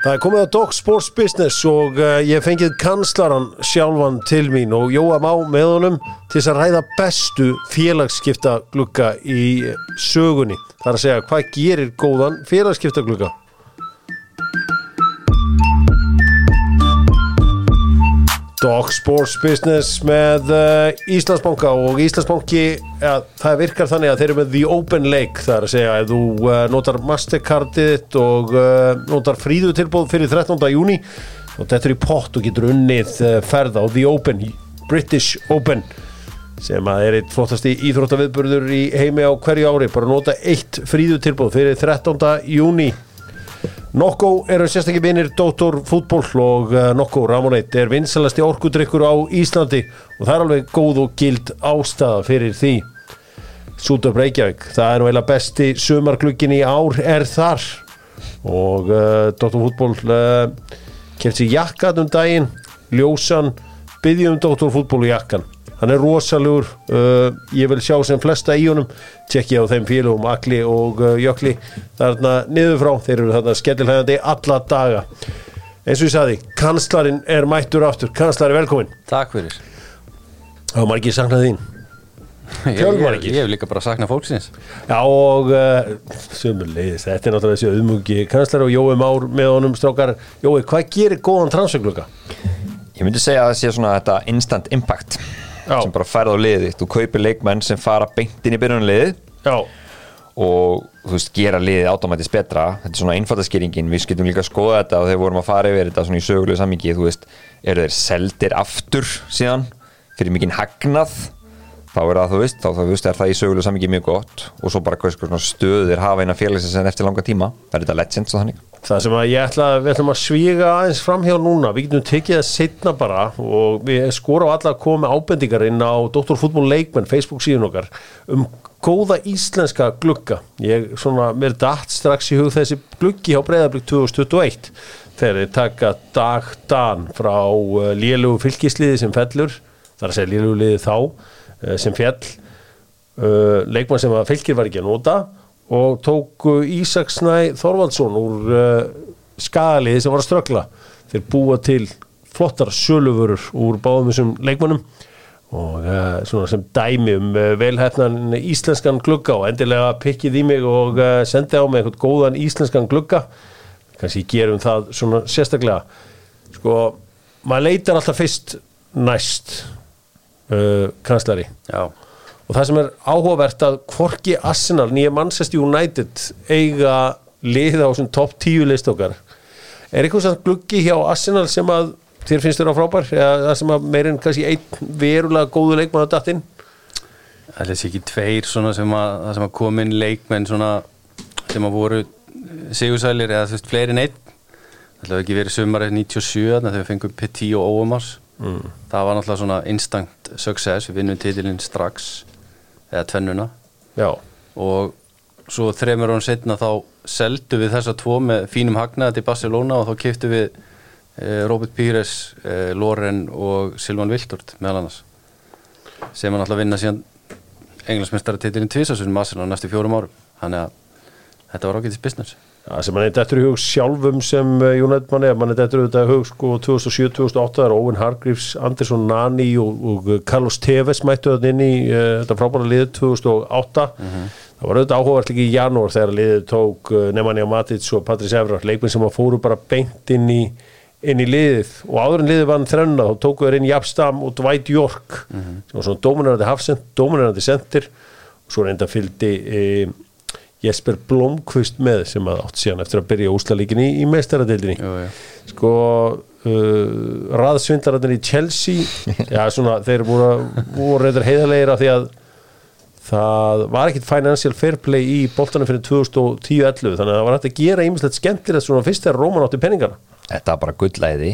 Það er komið að Dog Sports Business og uh, ég fengið kanslaran sjálfan til mín og Jóa Má með honum til þess að ræða bestu félagsskipta glugga í sögunni. Það er að segja hvað gerir góðan félagsskipta Dog Sports Business með uh, Íslandsbanka og Íslandsbanki ja, það virkar þannig að þeir eru með The Open Lake það er að segja ef þú uh, notar Mastercardið og uh, notar fríðutilbóð fyrir 13. júni og þetta er í pott og getur unnið ferð á The Open, British Open sem að er eitt flottasti íþróttaviðburður í heimi á hverju ári bara nota eitt fríðutilbóð fyrir 13. júni Nokko eru sérstaklega vinir Dóttor fútból og uh, Nokko Ramoneit er vinsalasti orkudrykkur á Íslandi og það er alveg góð og gild ástæða fyrir því. Sútur Breykjavík, það er nú eila besti sumarklukkin í ár er þar. Og uh, Dóttor fútból uh, kemst í jakkan um daginn ljósan, byggjum Dóttor fútból í jakkan hann er rosalur uh, ég vil sjá sem flesta í honum. Tjekkja á þeim félagum Akli og uh, Jökli. Þarna niður frá þeir eru þarna skellilhægandi alla daga. Eins og ég saði, kanslarinn er mættur aftur, kanslari velkomin. Takk fyrir. Það var margir saknað þín? Ég, hef líka bara saknað fólksins. Já og uh, sömurleiðis, þetta er náttúrulega þessi auðmugi kanslari og Jói Már með honum strákar. Jói, hvað gerir góðan transferklukka? Ég myndi segja að það sé svona þetta instant impact. Sem bara færð á liði þú kaupir leikmenn sem fara beint inn í byrjunarliði og þú veist, gera liðið átomættis betra. Þetta er svona einfaldaskýringin, við skiltum líka að skoða þetta og þegar vorum að fara yfir þetta svona í sögulegu sammingi þú veist, eru þeir seldir aftur síðan, fyrir mikinn hagnað þá er það, þú veist, þá þú veist, er það í sögulegu sammingi mjög gott og svo bara hvað stöðir hafa eina félagsins en eftir langa tíma. Það er þetta legends og þannig Það sem ég ætla að við ætlum að svíga aðeins fram hjá núna, við getum tekið það setna bara og við skorum alla að koma ábendingar inn á Dr. Leikmenn Facebook síðan okkar um góða íslenska glugga. Ég svona, mér dætt strax í hug þessi gluggi á Breiðarblik 2021 þegar þeir taka dag-dan frá uh, lélugu fylgisliði sem fellur, það er að segja lélugu liði þá uh, sem fell, uh, leikmann sem fylgir var ekki að nota og tók Ísaksnæ Þorvaldsson úr uh, skaliði sem var að ströggla. Þeir búa til flottar sölufurur úr báðum þessum leikmannum og uh, svona sem dæmi um uh, velhæfnan íslenskan glugga og endilega pikkið í mig og uh, sendi á mig eitthvað góðan íslenskan glugga. Kannski gerum það svona sérstaklega. Sko, maður leitar alltaf fyrst næst uh, kanslari já og það sem er áhugavert að Kvorki Arsenal, nýja Manchester United eiga liða á svona top 10 list okkar er eitthvað svona gluggi hjá Arsenal sem að þér finnst þér á frábær? Eða sem að meirinn kannski einn verulega góðu leikmann á dattinn Það er ekki tveir svona sem að, að kom inn leikmenn svona sem að voru sigursælir eða þú veist fleiri neitt það hefði ekki verið sumarið 97 þegar við fengum Petit og Óumars mm. það var náttúrulega svona instant success. Við vinnum titilinn strax eða tvennuna Já. og svo þreymur án setna þá seldu við þessa tvo með fínum hagnaði til Barcelona og þá kiptu við eh, Robert Pires, eh, Loren og Silvan Viltort meðal annars sem hann alltaf vinna síðan englansmestari titilinn tvisasunum Arsenal næstu fjórum árum þannig að þetta var ágætist business Það sem mann dættur í hug sjálfum sem eh, United mann er, mann dættur í hug sko 2007-2008, það er Owen Hargreaves, Anderson Nani og, og Carlos Tevez mættu þetta inn í uh, þetta frábæra liðið 2008 mm -hmm. það var auðvitað áhugavert líka í janúar þegar liðið tók uh, Nemanja Matic og Patrice Evra, leikminn sem fóru bara beint inn í, inn í liðið og áður en liðið vann þrenna, þá tóku þeir inn Japstam og Dwight York mm -hmm. sem var svona dominerandi hafsend, dominerandi sendir og svo reynda fylgdi uh, Jesper Blomqvist með sem að átt síðan eftir að byrja úslalíkinni í, í meistaradeildinni. Sko uh, raðsvindlararnir í Chelsea já svona þeir voru, voru reyndar heiðarleira því að það var ekkit financial fair play í boltanum fyrir 2010-11 þannig að það var hægt að gera ímislegt skemmtilegt svona fyrst þegar Róman átti peningana. Þetta var bara gullæði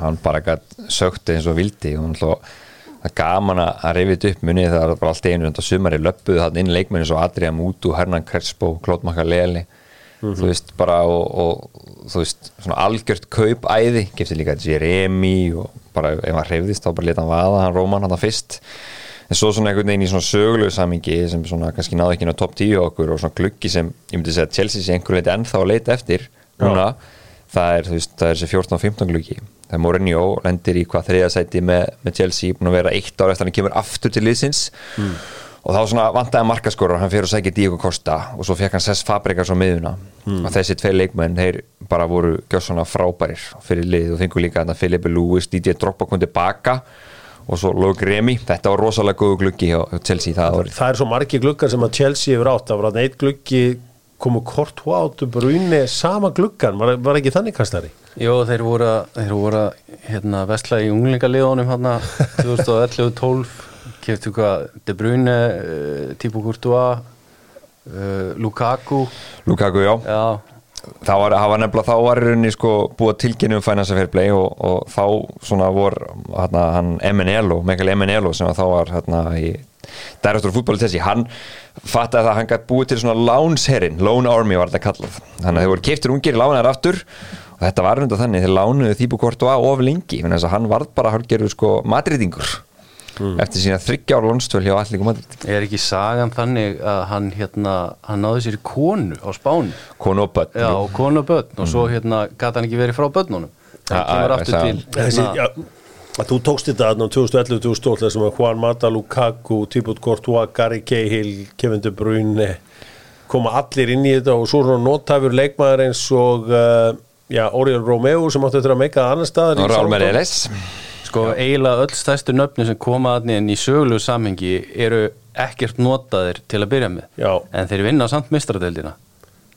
hann bara gætt sökti eins og vildi. Og hann hló það er gaman að reyfið upp munið það er bara allt einu undan sumari löpuð þannig inn leikmenni svo Adrian Mutu, Hernan Crespo Klót Makaleli. Mm -hmm. þú veist bara og, og þú veist svona algjört kaupæði. Gefti líka Jeremy og bara ef hann reyfðist þá bara leta hann vaða hann Róman hann það fyrst. En svo svona einhvern veginn í svona sögulegu samingi sem svona kannski náðu ekki inn á top 10 okkur og svona gluggi sem ég myndi segja að Chelsea sé einhver leiti ennþá að leita eftir núna það er, veist, það er þessi 14-15 gluggi þegar Mourinho lendir í hvað þriðasæti með, með Chelsea, búin að vera eitt ára eftir hann kemur aftur til liðsins mm. og þá svona vantæði markaskorur hann fyrir að segja Díko Kosta og svo fekk hann Sess Fabregas á miðuna mm. og þessi tvei leikmenn, þeir bara voru gjöð svona frábærir fyrir lið og fengur líka að Filipe Lewis, DJ Drogba kom tilbaka og svo Lók Remi, þetta var rosalega góðu gluggi hjá Chelsea það árið. Það er svo margi gluggar sem að Chelsea hefur átt, það var eitt gluggi komu kort hóttu brunni sama gluggan, var, var ekki þannig kastari? Jó, þeir voru að, hérna, vestla í unglingaliðunum hérna 2011-12 keftu hvað De Bruyne, uh, Thibaut Courtois uh, Lukaku Lukaku, já, já. Það var, var nefnilega, þá var í rauninni sko búið tilkynni um Finance Fair Play og, og þá svona vor hérna, hann Emenelo, Mikael Emenelo sem þá var hérna í Director fútbóli þessi, hann fatt að hann gæti búið til svona lánsherrin, Lone Army var þetta kallað, þannig að þeir voru keiftir ungir í lánar aftur og þetta var undan þannig þeir lánuðu Þýbu Kortu að of lengi þannig að hann var bara hálfgerður sko madridingur mm. eftir sína þryggjára lónstöl hjá Allíku Madrid. Er ekki sagan þannig að hann hérna, hann náði sér í konu á spánu? Konu og börn. Já, konu og börn og svo mm. hérna gæti hann ekki verið frá börnunum. Það kemur aftur til hérna að þú tókst þetta aðná 2011-2012 þessum að Juan Mata, Lukaku, Thibaut Courtois, Gary Cahill, Kevin De Bruyne koma allir inn í þetta og svo er hann nótafur leikmaður eins og uh, já, Oriol Romeo sem átti að meika að annar staðar og Rálmer Elis sko eiginlega öll stærstu nöfni sem koma aðni en í sögulegu samhengi eru ekkert notaðir til að byrja með. Já. en þeir vinna samt mistradeldina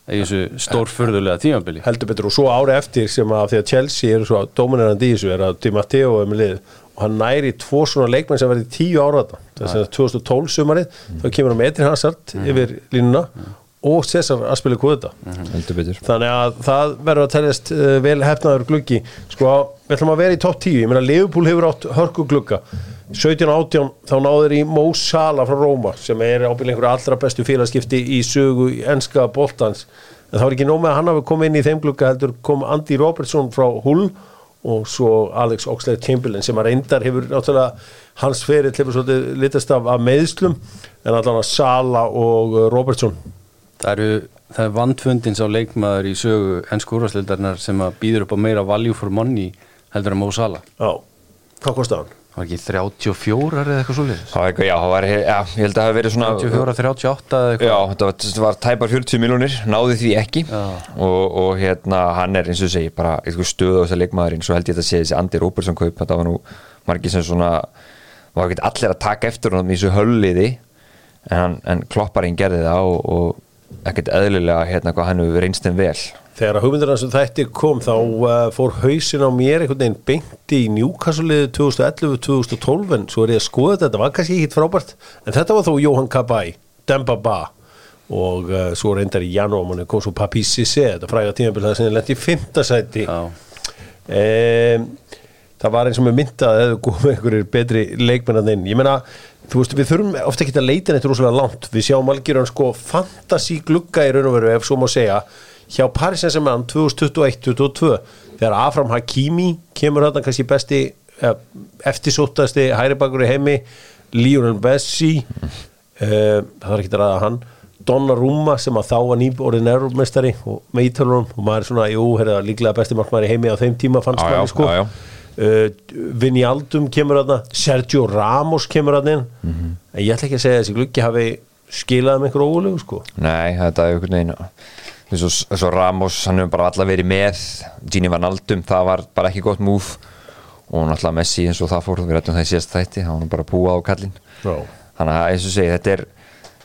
í þessu stórfurðulega tímabili heldur betur og svo ári eftir sem að því að Chelsea eru svo dominerandi í þessu er að Di Matteo er með lið og hann næri tvo svona leikmenn sem verði tíu ára þess að 2012 sumarið mm. þá kemur hann með Edrin Hazard mm. yfir línuna mm. Og Cesar að spila kvöta þannig að það verður að teljast uh, vel hefnaður gluggi. Sko við ætlum að vera í topp tíu. Ég meina Leopold hefur átt hörku glugga. 17-18 þá náður í Mo Salah frá Róma sem er ábyrðilega einhverja allra bestu félagskipti í sögu í ennska bóltans en það var ekki nóg með að hann hafi komið inn í þeim glukka heldur kom Andy Robertson frá Hull og svo Alex Oxlade-Chamberlain sem að reyndar hefur náttúrulega hans ferið litast af meðslum en allavega Salah og uh, Robertson Það eru það er vandfundins á leikmaður í sögu ennsku úrvarsleildarnar sem að býður upp á meira value for money heldur en Mo Salah. Já, hvað kostar hann? var ekki 34 eða eitthvað svolítið já, það var, já, ég held að það hef verið svona 34, 38 eða eitthvað. Já, þetta var, þetta var tæpar 40 miljónir, náði því ekki. Og, og hérna hann er eins og segi bara eitthvað stöð á þessa leikmaðurinn svo held ég að þetta sé þessi Andi Róbersson kaup þetta var nú margir sem svona var ekki allir að taka eftir hann í þessu hölliði en, en klopparinn gerði það og, og ekkert eðlilega hérna hvað hann hefur reynst en vel. Þegar að hugmyndirna sem þetta kom þá uh, fór hausin á mér einhvern veginn beinti í njúkassuliðu 2011-2012 en svo er ég að skoða þetta, þetta var kannski ekki hitt frábært en þetta var þó Johan Kabay, Demba Ba. Og uh, svo reyndar í janúamannu kom svo Papi Sissé, þetta fræða tímabilaði sem er lendið í fymtasæti um, það var eins og með myndað að það komið einhverjir betri leikmennan inn, ég menna þú veist við þurfum ofta ekki að leita neitt rosalega langt, við sjáum algjör sko fantasíglugga í raun og veru ef svo má segja hjá Paris Saint-Germain 2021-2022 þegar Afram Hakimi kemur þarna kannski besti eftirsóttasti hæribakur í heimi Lionel Messi mm. uh, það var ekki að ræða hann Donnarumma sem að þá var nýborðin erumestari og með ítölunum og maður er svona, jú, hérna líklega besti markmaður í heimi á þeim tíma fannst maður sko já, já. Uh, Vinjaldum kemur aðna Sergio Ramos kemur aðna mm -hmm. en ég ætla ekki að segja að þessi glukki hafi skilað með einhverju ólegu sko Nei, þetta er einhvern veginn eins og Ramos, hann hefur bara alltaf verið með Gini Van Aldum, það var bara ekki gott múf og náttúrulega Messi eins og það fór, við rættum það í síðast þætti það var bara púað á kallin no. þannig að eins og segi, þetta er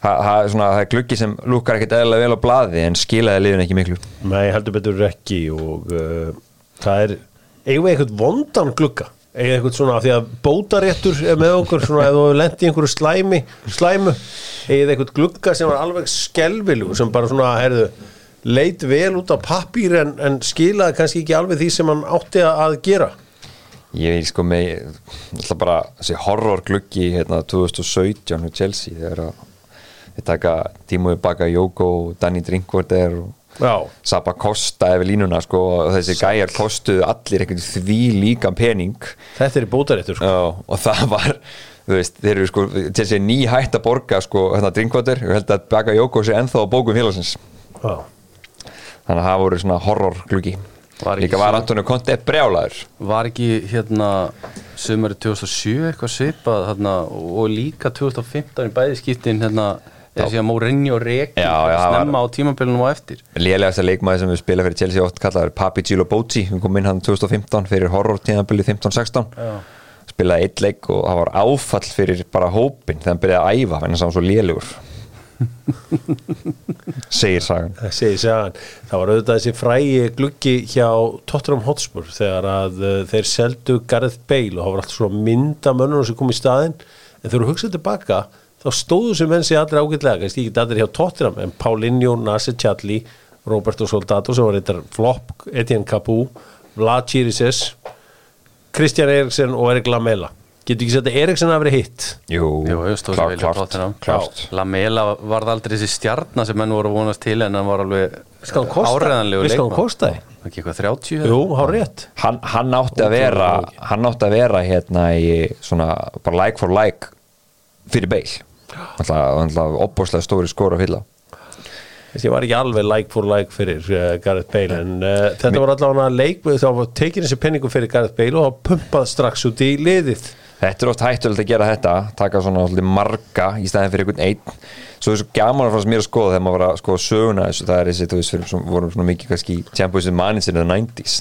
það, er gluggi sem lukkar ekkert eðla vel á bladi en skilaði liðun ekki miklu Nei, heldur betur ekki og uh, það er eigum við eitthvað vondan glugga við eitthvað svona, því að bótaréttur er með okkur svona, þú hefur lendið í einhverju slæmi slæmu, við eitthvað glugga sem var alveg skelvilu sem bara svona, herðu leit vel út á pappír en, en skilaði kannski ekki alveg því sem hann átti að gera Ég sko með alltaf bara þessi horrorgluggi hérna 2017 hjá Chelsea þegar við taka Tímuði Bakayoko og Danny Drinkwater og. Sapa Costa yfir línuna sko og þessi gæjar kostuðu allir því líka pening. Þetta er í bótaréttur sko. Já, og það var veist, þeir eru sko til þessi ný hætt að borga sko hérna Drinkwater og held að Bakayoko sé enþá á bókum félagsins. Já. Þannig að það voru svona horror gluggi. Var ekki Líka var Antonio Conte brjálaður. Var ekki hérna sömur 2007 eitthvað svipað hérna, og líka 2015 í bæði skiptin hérna eða síðan Mourinho var- snemma á tímabilinum og eftir. Lélegasta leikmaði sem við spila fyrir Chelsea oft kallaður Papi Gilo Bocci við komum inn hann 2015 fyrir horror tíðanbili 15-16 spilaði eitt leik og það var áfall fyrir bara hópin þegar hann byrjaði að æfa en það var svo lélegur. Segir sagan. Það segir sagan. Það var auðvitað þessi frægi gluggi hjá Tottenham Hotspur þegar að uh, þeir seldu Gareth Bale og það var alltaf svona mynda mönnum sem kom í staðinn. En þegar þú hugsaði tilbaka þá stóðu sem menn sig allir ágætlega kannski ekki allir hjá Tottenham en Paulinho, Nasser Chadli Roberto Soldato sem var eitthvað flop Etienne Capu, Vlad Chirises Kristjan Eriksen og Erik Lamela getur ekki sett að Eriksen hafi verið hitt Jú, Jú, klart, klart, klart. Lamela varð aldrei þessi stjarnar sem menn voru að vonast til en hann var alveg Skal hann kosta? áreðanlegu kostaði? Ekki eitthvað 30? Jú, Hann, hann átti að vera hann átti að vera hérna í svona bara like for like fyrir beil alltaf opbóslega stóri skóra að fylla Þessi var ekki alveg like for like fyrir uh, Gareth Bale en uh, þetta var allavega leik þá var tekin þessi penningu fyrir Gareth Bale og pumpað strax út í liðið. Þetta er oft hættulegt að gera þetta taka svona marga í staðin fyrir einhvern einn. Svo svo gaman fannst mér að skoða þegar maður var að skoða söguna þessu það er þessi, þú veist, fyrir, svona, vorum svona mikið kannski manager in the 90s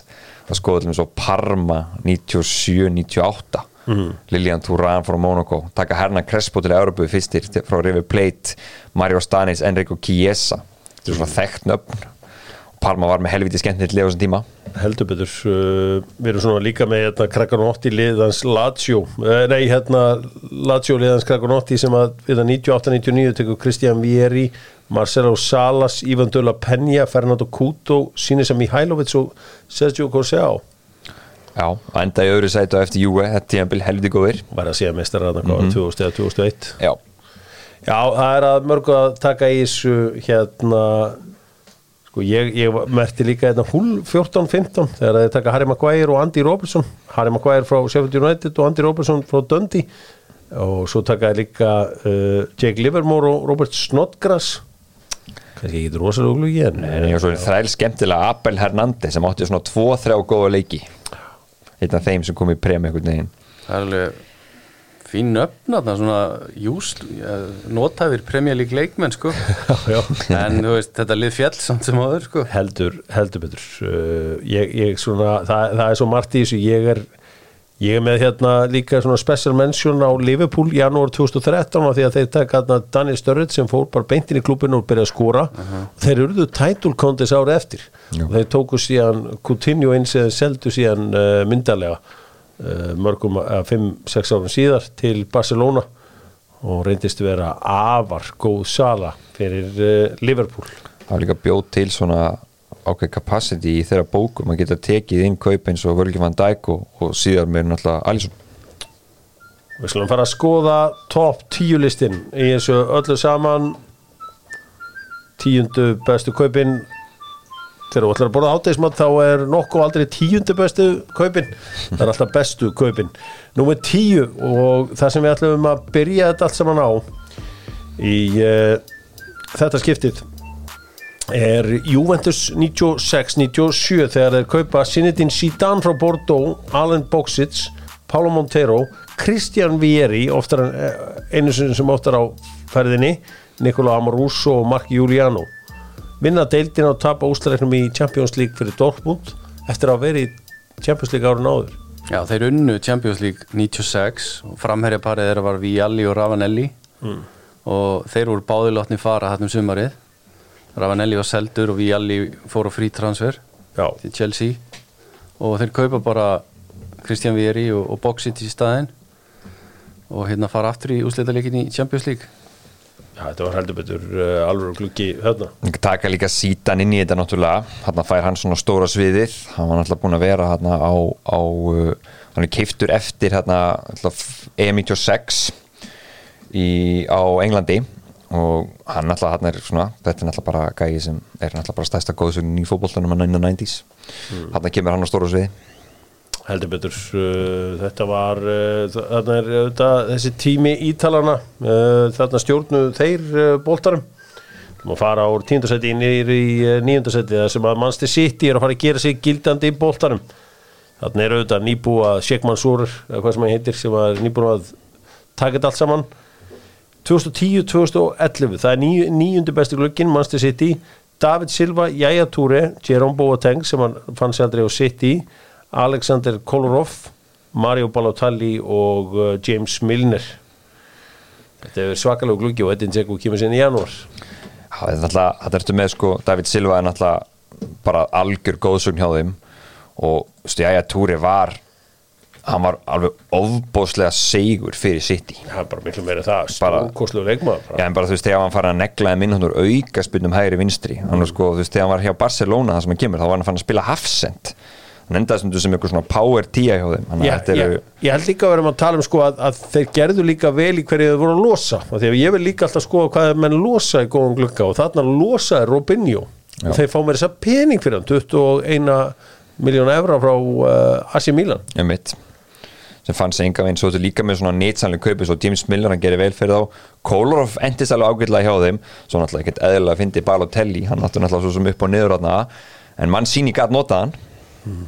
að skoða mér svo Parma 97-98 mm. Lilian Thuram frá Monaco taka Hernan Crespo til Európu fyrstir til- frá River Plate. Mario Stanis, Enrico Chiesa. Þetta er svona þekkt nöfn. Parma var með helviti skemmtilegt lið á þessum tíma. Heldur betur uh, við erum svona líka með hérna, Krakonotti liðans Lazio. Uh, nei hérna Lazio liðans Krakonotti sem að við það 98-99 tekur Kristján Vieri Marcelo Salas, Ivan Döla Penja Fernando Couto, Sinisa Mihailovic og Sergio Corseo Já, að enda í öðru sætu eftir Juve, þetta tíðanbíl helviti góðir. Var að mestar að það 2000 eða 2001 Já, Já, það er að mörgu að taka í þessu hérna sko ég, ég merti líka hérna húl 14-15 þegar þeir taka Harry Maguire og Andy Robertson. Harry Maguire frá Sheffield United og Andy Robertson frá Dundee. Og svo taka þeir líka uh, Jake Livermore og Robert Snodgrass. Kannski ekki rosalega uglugi en en ég var svo þræl skemmtilega Abel Hernández sem átti svona 2-3 góða leiki einn af þeim sem kom í premi einhvern veginn. Það er alveg fín öfn þarna svona júst notæfir Premier League leikmenn sko. Já, en þú veist þetta lið fjall samt sem áður sko. Heldur, heldur betur. Uh, ég, ég svona, það, það er svo margt í þessu. Ég er, ég er með hérna líka svona special mention á Liverpool janúar 2013 af því að þeir taka hérna Daniel Sturridge sem fór bara beintin í klubinu og byrjaði að skora. Og þeir eruðu title contest ára eftir. Og þeir tóku síðan Coutinho eins eða seldu síðan uh, myndarlega uh, mörgum að 5-6 árum síðar til Barcelona og reyndist vera afar góð sala fyrir uh, Liverpool. Það var líka bjóð til svona ákveð capacity í þeirra bókum. Að geta tekið inn kaup eins og Völgi van Dijk og, og síðar með náttúrulega Alisson. Við skulum fara að skoða top 10 listin í þessu öllu saman. Tíundu bestu kaupin. Þegar þú ætlar að borða átegismat þá er nokkuð aldrei tíundu bestu kaupin. Það er alltaf bestu kaupin. Númer tíu og það sem við ætlum að byrja þetta allt saman á í uh, þetta skiptið er Juventus 96-97 þegar þeir kaupa Zinedine Zidane frá Bordeaux Alan Boxic, Paulo Montero Christian Vieri oftar en, eh, einu sem oftar á ferðinni Nicola Amoruso og Mark Giuliano. Vinna deildina og tapa úsleiknum í Champions League fyrir Dortmund eftir að vera í Champions League árun áður. Já, þeir unnu Champions League 96 og framherjaparið þeirra var Vialli og Ravanelli. Og þeir voru báðilotni fara hann um sumarið Ravanelli var seldur og Vialli fór á frí transfer Já, til Chelsea. Og þeir kaupa bara Christian Vieri og, og Boxic í staðinn og hérna fara aftur í úsleitaleikin í Champions League. Já þetta var heldur betur uh, alveg gluggi hérna taka líka sítan inn í þetta náttúrulega. Hann fær hann svona stóra sviðir hann var náttúrulega búin að vera hann á, á uh, hann er keiftur eftir hann E96 í, á Englandi og hann náttúrulega hann er svona þetta er náttúrulega bara gæði sem er náttúrulega bara stærsta góðsögnin í hann in the 90s mm. hann kemur hann á stóra sviði. Heldur betur uh, þetta var uh, þarna er uh, þessi tími ítalana uh, þarna stjórnu þeir uh, boltarum og fara úr tíundarsæti nýri í nýjundarsæti það sem að Manchester City er að fara að gera sig gildandi í bóltanum þannig er auðvitað nýbúa Sheikh Mansour eða hvað sem það heitir sem er nýbúin að taka þetta allt saman 2010-2011 það er níu, níundi bestu glöggin Manchester City. David Silva, Jæja Túre Jerome Boateng sem hann fann sér aldrei á City. Alexander Kolarov Mario Balotelli og uh, James Milner. Þetta er svakalega gluggi og Edin Dzeko kemur sinni í janúar. Það ertu með sko, David Silva er náttúrulega bara algjör góðsugn hjá þeim. Og Jæja Túri var hann var alveg ofbóðslega segur fyrir City. Það er bara miklu meira það, stórkoslu leikmaður já en bara þú veist, þegar hann farið að neglaði minn hann úr auka spilnum hægri vinstri. Hann sko, þú veist, þegar hann var hjá Barcelona það sem hann kemur, þá var hann fann að spila hafsend hann endaði sem, sem eitthvað svona power tíja hjá þeim já, já, eru... ég held líka að vera að tala um sko að, að þeir gerðu líka vel í hverju þau voru að losa. Og því að ég vil líka alltaf skoða hvað menn losa í góðum glukka og þarna losaði Robinho. Og þeir fá mér þessa pening fyrir hann 21 miljón evra frá uh, Asi Milan sem fann sig enga veginn svo til líka með svona nýtsanlega kaupi svo James Miller hann gerir vel fyrir þá. Kolarov endist alveg ágætlega hjá þeim. Svo náttúrulega ekkert eðlilega að fyndi Balotelli. Hann náttúrulega svo sem upp og niður átna en mann síni gæt notaðan mm.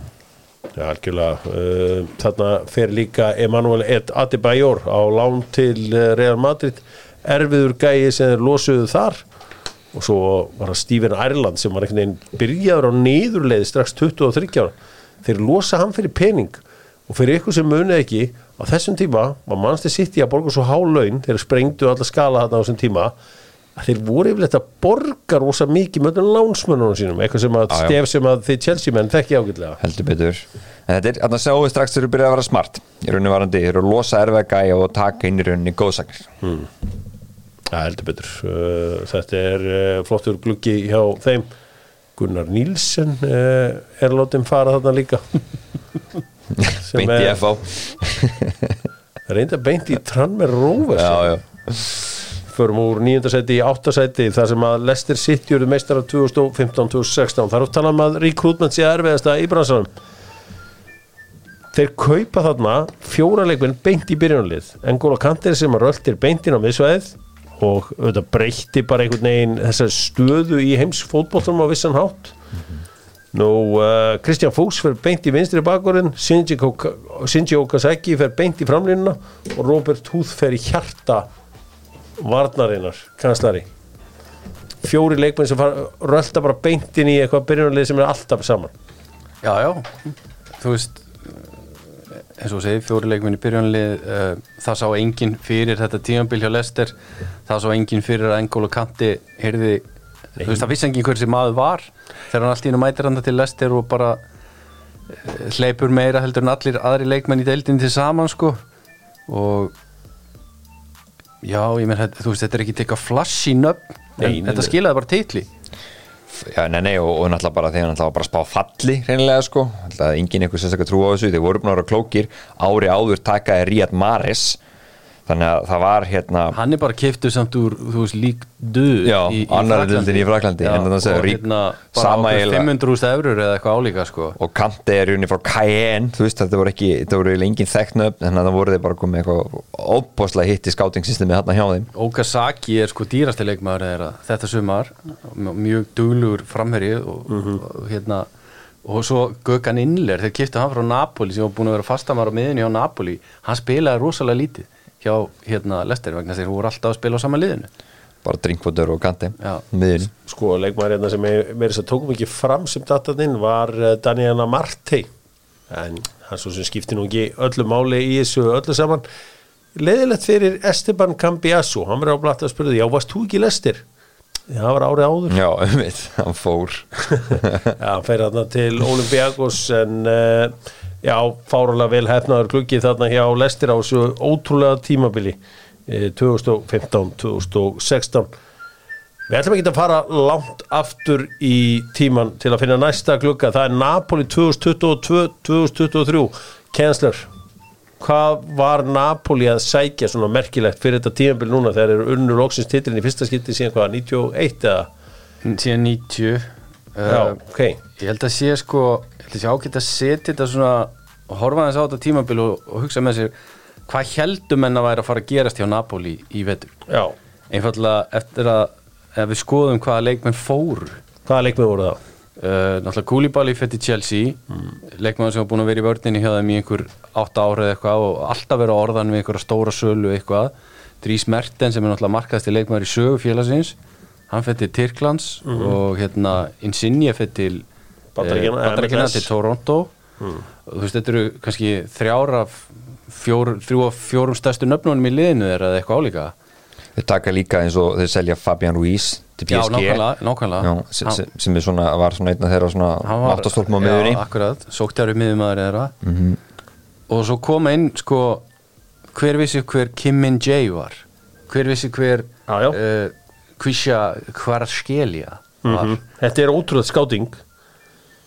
Já, algjörlega. Uh, þarna fer líka Emanuel Adebayor á lán til uh, Real Madrid. Erfiður gæi sem er losuðu þar. Og svo var það Stephen Ireland sem var einhvern veginn byrjaður á niðurleið strax 23 ára. Þeir losa hann fyrir pening og fyrir ykkur sem munið ekki á þessum tíma var mannstu sitt í að borga svo há laun þeir sprengdu alla skala þarna á þessum tíma að þeir voru yfirleitt að borga rosa mikið með lánsmönnunum sínum eitthvað sem að stef sem að þið Chelsea menn þekki ágætlega. Heldur betur. En þetta er að það sjáu strax þegar þú byrjaði að vera smart. Í rauninni varandi, þeir eru að losa erfega og taka inn í rauninni góðsagnir. Hmm. ja, heldur betur. Uh, þetta er uh, flottur gluggi hjá þeim. Gunnar Nílsen uh, er látið fara þarna líka beint í FA reynda beint í Tranmer Rovers förum úr nýjöndarsæti í áttasæti þar sem að Leicester City eru meistar af 2015-2016 þar um að rekrútment sé erfiðasta í bransanum. Þeir kaupa þarna fjóra leikminn beint í byrjunalið Engól og Kanter sem að röldir beintinn á miðsvæðið og auðvitað breytti bara einhvern veginn þessar stöðu í heims fótbollum á vissan hátt. Mm -hmm. Nú, uh, Kristján Fús fer beint í vinstri bakgórin, Shinji Okasaki fer beint í framlýnuna og Robert Huth fer í hjarta varnarinnar, kanslari. Fjóri leikmenn sem rölda bara beint inn í eitthvað byrjunarlið sem er alltaf saman. Já, já, þú veist, eins og segi, fjóri leikmenn í byrjunarlið, uh, það sá enginn fyrir þetta tímanbíl hjá Lester, það sá enginn fyrir að Engól og Kanti heyrði, þú veist, það vissi enginn hver sem maður var. Þegar hann allt í hennu mætir hann til Lester og bara eh, hleypur meira heldur en allir aðri leikmenn í deildin til saman sko. Og já, ég menn, þú veist, þetta er ekki teka flash í nöfn, þetta skilaði bara teitli Já, nei, nei, og, og náttúrulega bara þegar hann náttúrulega bara spá falli reynilega sko, náttúrulega enginn eitthvað sérstaklega trú á þessu, þeir voru búin að vera klókir. Ári áður takaði Ríad Mares þannig að það var hérna hann er bara kiftuð samt úr þú veist lík duð já, annar dildin í Fraklandi já, og hérna bara ákveð 500.000 eurur eða eitthvað álíka sko. Og Kante er unni frá Cayenne þú veist þetta voru ekki, þetta voru lengið upp þannig að það voru þeir bara komið eitthvað óbáslega hitt í skátingsystemi hérna hjá þeim. Okazaki er sko dýrastileikmaður eða þetta sumar mjög duglur framherri og, mm -hmm. og hérna og svo Gökan Inler, þeir kiftu hann frá Napoli sem var búin að vera fastamar á miðunni á Napoli hann spilaði rosalega lítið hjá hérna Lester vegna þeir voru alltaf að spila á sama liðinu. Bara drinkvotur og kanti sko leikmæri hérna sem mér þess að tókum ekki fram sem datatinn var eh, Daniela Marti en hann svo sem skipti nú ekki öllu máli í þessu öllu saman. Leðilegt fyrir Esteban Cambiasso hann verið á blatt að spyrja því, já varst þú ekki Lester? Það var árið áður. Já, um mitt, hann fór. Já, hann fer hérna til Olympiakos en uh, já, fáralega vel hefnaður klukkið þarna hjá Lestir á þessu ótrúlega tímabili 2015-2016 eh, Við ætlum ekki að fara langt aftur í tíman til að finna næsta klukka, það er Napoli 2022-2023 Kensler hvað var Napoli að sækja svona merkilegt fyrir þetta tímanbili núna þegar eru unnur loksins titlin í fyrsta skipti síðan hvaða, 91 eða? Síðan 90 Já, uh, ok. Ég held að sé sko þessi ágætt að setja þetta svona og horfa þess á þetta tímabil og, og hugsa með sér hvað heldum en að væri að fara að gerast hjá Napoli í vetur Já. einfallega eftir að ef við skoðum hvaða leikmenn fóru Hvaða leikmenn voru það? Uh, náttúrulega Koulibaly fætti Chelsea mm. leikmann sem var búin að vera í vördinni hjá þeim í einhver 8 ára eða eitthvað og alltaf vera orðan við einhverja stóra sölu eitthvað Dries Merten sem er náttúrulega markaðist í leikmann í sögu félagsins hann fætti Tyrklands mm og hérna Insigne fætti Bandaríkina til Toronto. Mm. og þú veist þetta eru kannski þrjára fjór, þrjú af fjórum stærstu nöfnunum í liðinu eða eitthvað álíka? Þau taka líka eins og þau selja Fabian Ruiz til PSG Já, nákvæmlega, nákvæmlega. Já, sem, sem, sem svona, var svona einn af þeirra svona náttastólpum á miðunni Já, akkurat, sóktjári miðumæður eða mm -hmm. og svo koma inn sko, hver vissi hver Kim Min Jae var? Hver vissi hver uh, Kvisha Kvarskelja mm -hmm. Þetta er ótrúlega skáting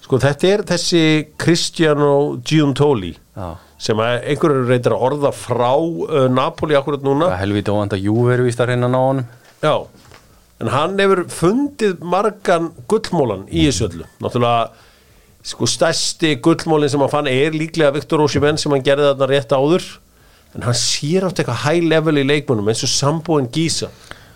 sko þetta er þessi Cristiano Giuntoli Já. sem einhverju reyndar að orða frá uh, Napoli akkurat núna. Það er helvítið óvand að Jú veru vist að reyna ná honum. Já en hann hefur fundið margan gullmólan í þessu öllu. Náttúrulega sko stærsti gullmólin sem hann fann er líklega Viktor Ósímen sem hann gerði þarna rétt áður. En hann sér átt eitthvað high level í leikmunum eins og sambóin Gísa.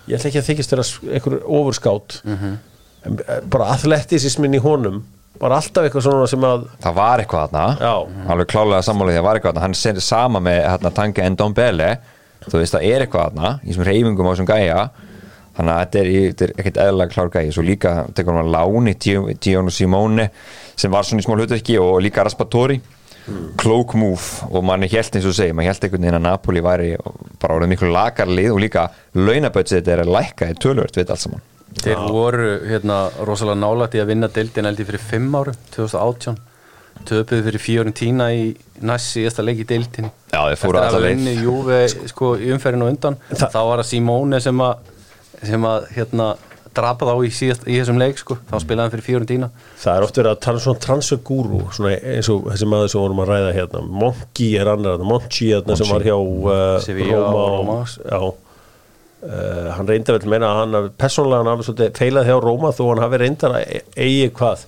Ég ætla ekki að þykist þeirra einhver overskátt mm -hmm. bara athletisismin í honum bara alltaf eitthvað svona sem að það var eitthvað þarna. Alveg klálega sammálið það var eitthvað þarna. Hann sendir sama með hérna, Tange Ndombele. Þú veist það er eitthvað þarna í þessum reyfingum á þessum gæja. Þannig að þetta er, er ekkert eðlalega klár gæði svo líka tekur hann láni Giorno Simone sem var svona í smál hlutvekki og líka Raspatori. Mm. klók múf og manni held eins og segi manni held einhvern veginn að Napoli væri bara orðið miklu lagarlið og líka launabötsið þetta er að lækka Þeir voru hérna rosalega nálægt í að vinna deildin eldi fyrir 5 árum 2018 töpuð fyrir fjórum tína í næst síðasta leik í deildin Já, þeir fóru alltaf leið. sko, í umferðinu undan Þa... þá var það Simone sem að sem að hérna drapa þá í, síðast, í þessum leik sko, þá spilaði hann fyrir fjórun tína. Það er oft verið að tala um svona transagúru eins og þessi maður sem vorum að ræða hérna. Monki er annar, Monchi hérna, sem var hjá uh, Róma, Róma. Já, uh, hann reyndi vel meina að hann personlega hann hafi svolítið feilað hjá Róma þó hann hafi reyndar að eigi hvað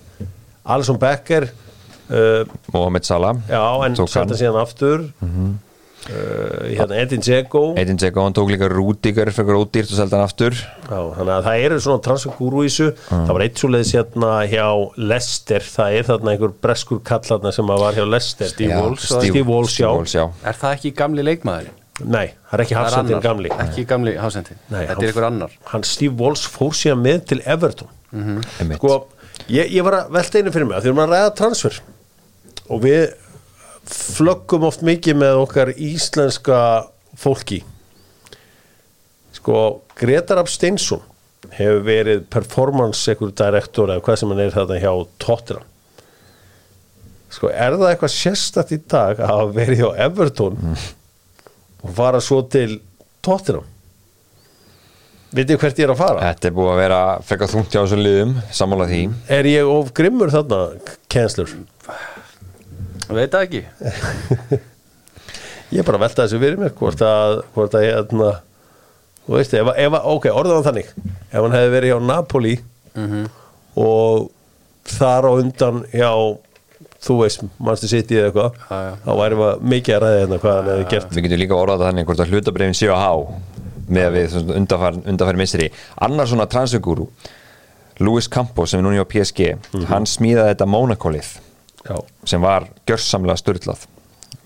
Alisson Becker uh, Mohamed Salah Já, en setja síðan aftur mm -hmm. Uh, hérna Edin Dzeko Edin Dzeko, hann tók líka Rúdíker fyrir ódýrt og selta hann aftur Já, þannig að það eru svona transfergúru í þessu uh. það var eitt svo leiðis hérna hjá Lester, það er þarna einhver breskur kallarna sem var hjá Lester Steve Walsh, Steve Walsh, já. Walsh já. Er það ekki gamli leikmaður? Nei, það er ekki Hafsendin gamli. Ekki gamli Hafsendin, þetta er einhver annar. Hann Steve Walsh fór síðan með til Everton. Mm -hmm. Sko, ég, ég var að velta einu fyrir mig að því að maður ræða transfer. Og við flöggum oft mikið með okkar íslenska fólki. Sko Gretar Ab Steinsson hefur verið performance ekkur direktor eða hvað sem hann er þetta hjá Tottenham. Sko er það eitthvað sérstatt í dag að verið hjá Everton? Mm. Og fara svo til Tottenham. Vitið hvert ég er að fara? Þetta er búið að vera frekka þungt hjá þessum liðum sammála því. Er ég of grimmur þarna, Kensler? veit það ekki. Ég er bara að velta þessu fyrir mér hvort að, hvort að hérna, þú veist, ef, ef, ok, orðan þannig. Ef hann hefði verið hjá Napoli mm -hmm. og þar á undan hjá þú veist, mannstu sitt í eða eitthvað þá væri maður mikið að ræða hérna hvað hann hefði gert. Við getum líka orðað þannig hvort að hlutabrefin séu að há með að við undarfæri misseri. Annar svona transfigúru Luis Campos sem er núni á PSG mm -hmm. hann smíðaði þetta Mónakolið Já. sem var gjörsamlega störtlað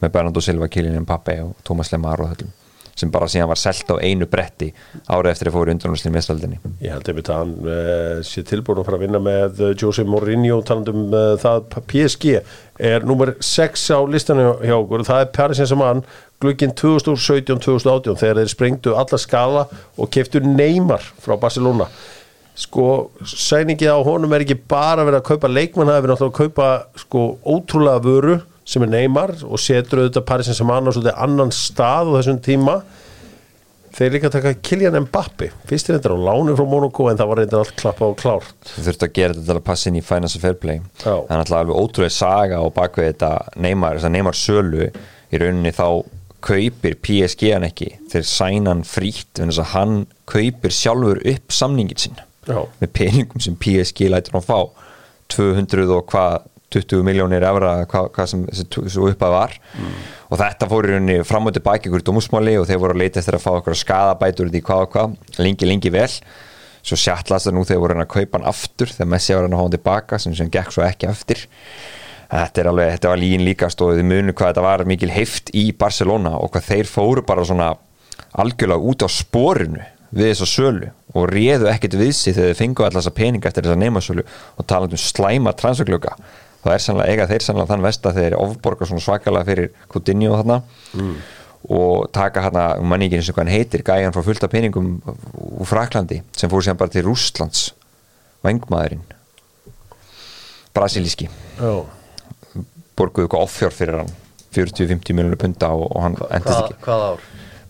með Bernardo Silva, Kylian Mbappe og Thomas Lemar og þöllum sem bara síðan var selt á einu bretti árið eftir að fóru undanlösni meðstaldinni Ég held að hann uh, sé tilbúin að fara að vinna með uh, Jose Mourinho talandum uh, það PSG er nummer 6 á listanu hjá okkur. Það er Paris Saint-Germain glukkinn 2017-2018 þegar þeir sprengtu alla skala og keftu Neymar frá Barcelona. Sko sæningið á honum er ekki bara verið að kaupa leikmann það er verið að kaupa sko ótrúlega vöru sem er neymar og setur auðvitað Parísins sem annar svolítið annan stað á þessum tíma. Þeir líka taka Kilian Mbappi fyrst er þetta á lánu frá Monaco en það var reyndar allt klappa og klárt. Þú þurft að gera þetta til að passa inn í Finance Fair Play. Það er alltaf alveg ótrúlega saga og bakvið þetta neymar, þess að neymar sölu. Í rauninni þá kaupir PSG hann ekki. Þeir sæna hann frítt en þess að hann kaupir sjálfur upp samningin Já. með peningum sem PSG lætur hann fá. 200 og hvað 20 miljónir efra hvað, hvað sem þessu uppað var. Mm. og þetta fór í rauninni fram og tilbæk ykkur dómsmáli og þeir voru að leita eftir að fá okkur skadabætur í hvað og hvað, lengi lengi vel. Svo sjattlast það nú þegar voru hann að kaupa hann aftur þegar Messi var hann að hafa hann tilbaka sem sem gekk svo ekki aftur þetta er alveg, þetta var lígin líka stóðið munu hvað þetta var mikil heift í Barcelona og hvað þeir fóru bara svona algjörlega út á sporinu við þessa sölu og réðu ekkert við sig þegar þeir fengu alltaf þessa peninga eftir þessa neymasölu og talandu um slæma transferklöka það er sannlega, eiga þeir sannlega þann vest að þeir ofborga svona svakalega fyrir Coutinho þarna mm. og taka hérna, manni ekki eins og hvað hann heitir gæjan frá fullta peningum úr Fraklandi sem fór sem bara til Rústlands vengmaðurinn brasilíski. Oh. borguðu eitthvað offjár fyrir hann 40-50 miljónu punta og, og hann endist ekki. Hvað ár?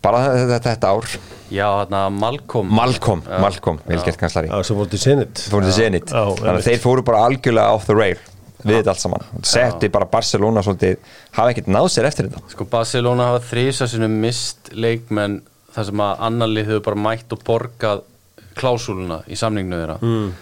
bara þetta, þetta ár. Já, hérna Malcolm. Malcolm, Malcolm, velgert kanslari Zenit. Fór til Zenit, þannig að þeir fóru bara algjörlega off the rail við þetta allt saman setti bara Barcelona svolítið hafa ekkert náð sér eftir þetta Sko Barcelona hafa þrýsa sinu mist leikmenn þar sem að annar lið hefur bara mætt og borgað klásúluna í samninginu þeirra mm.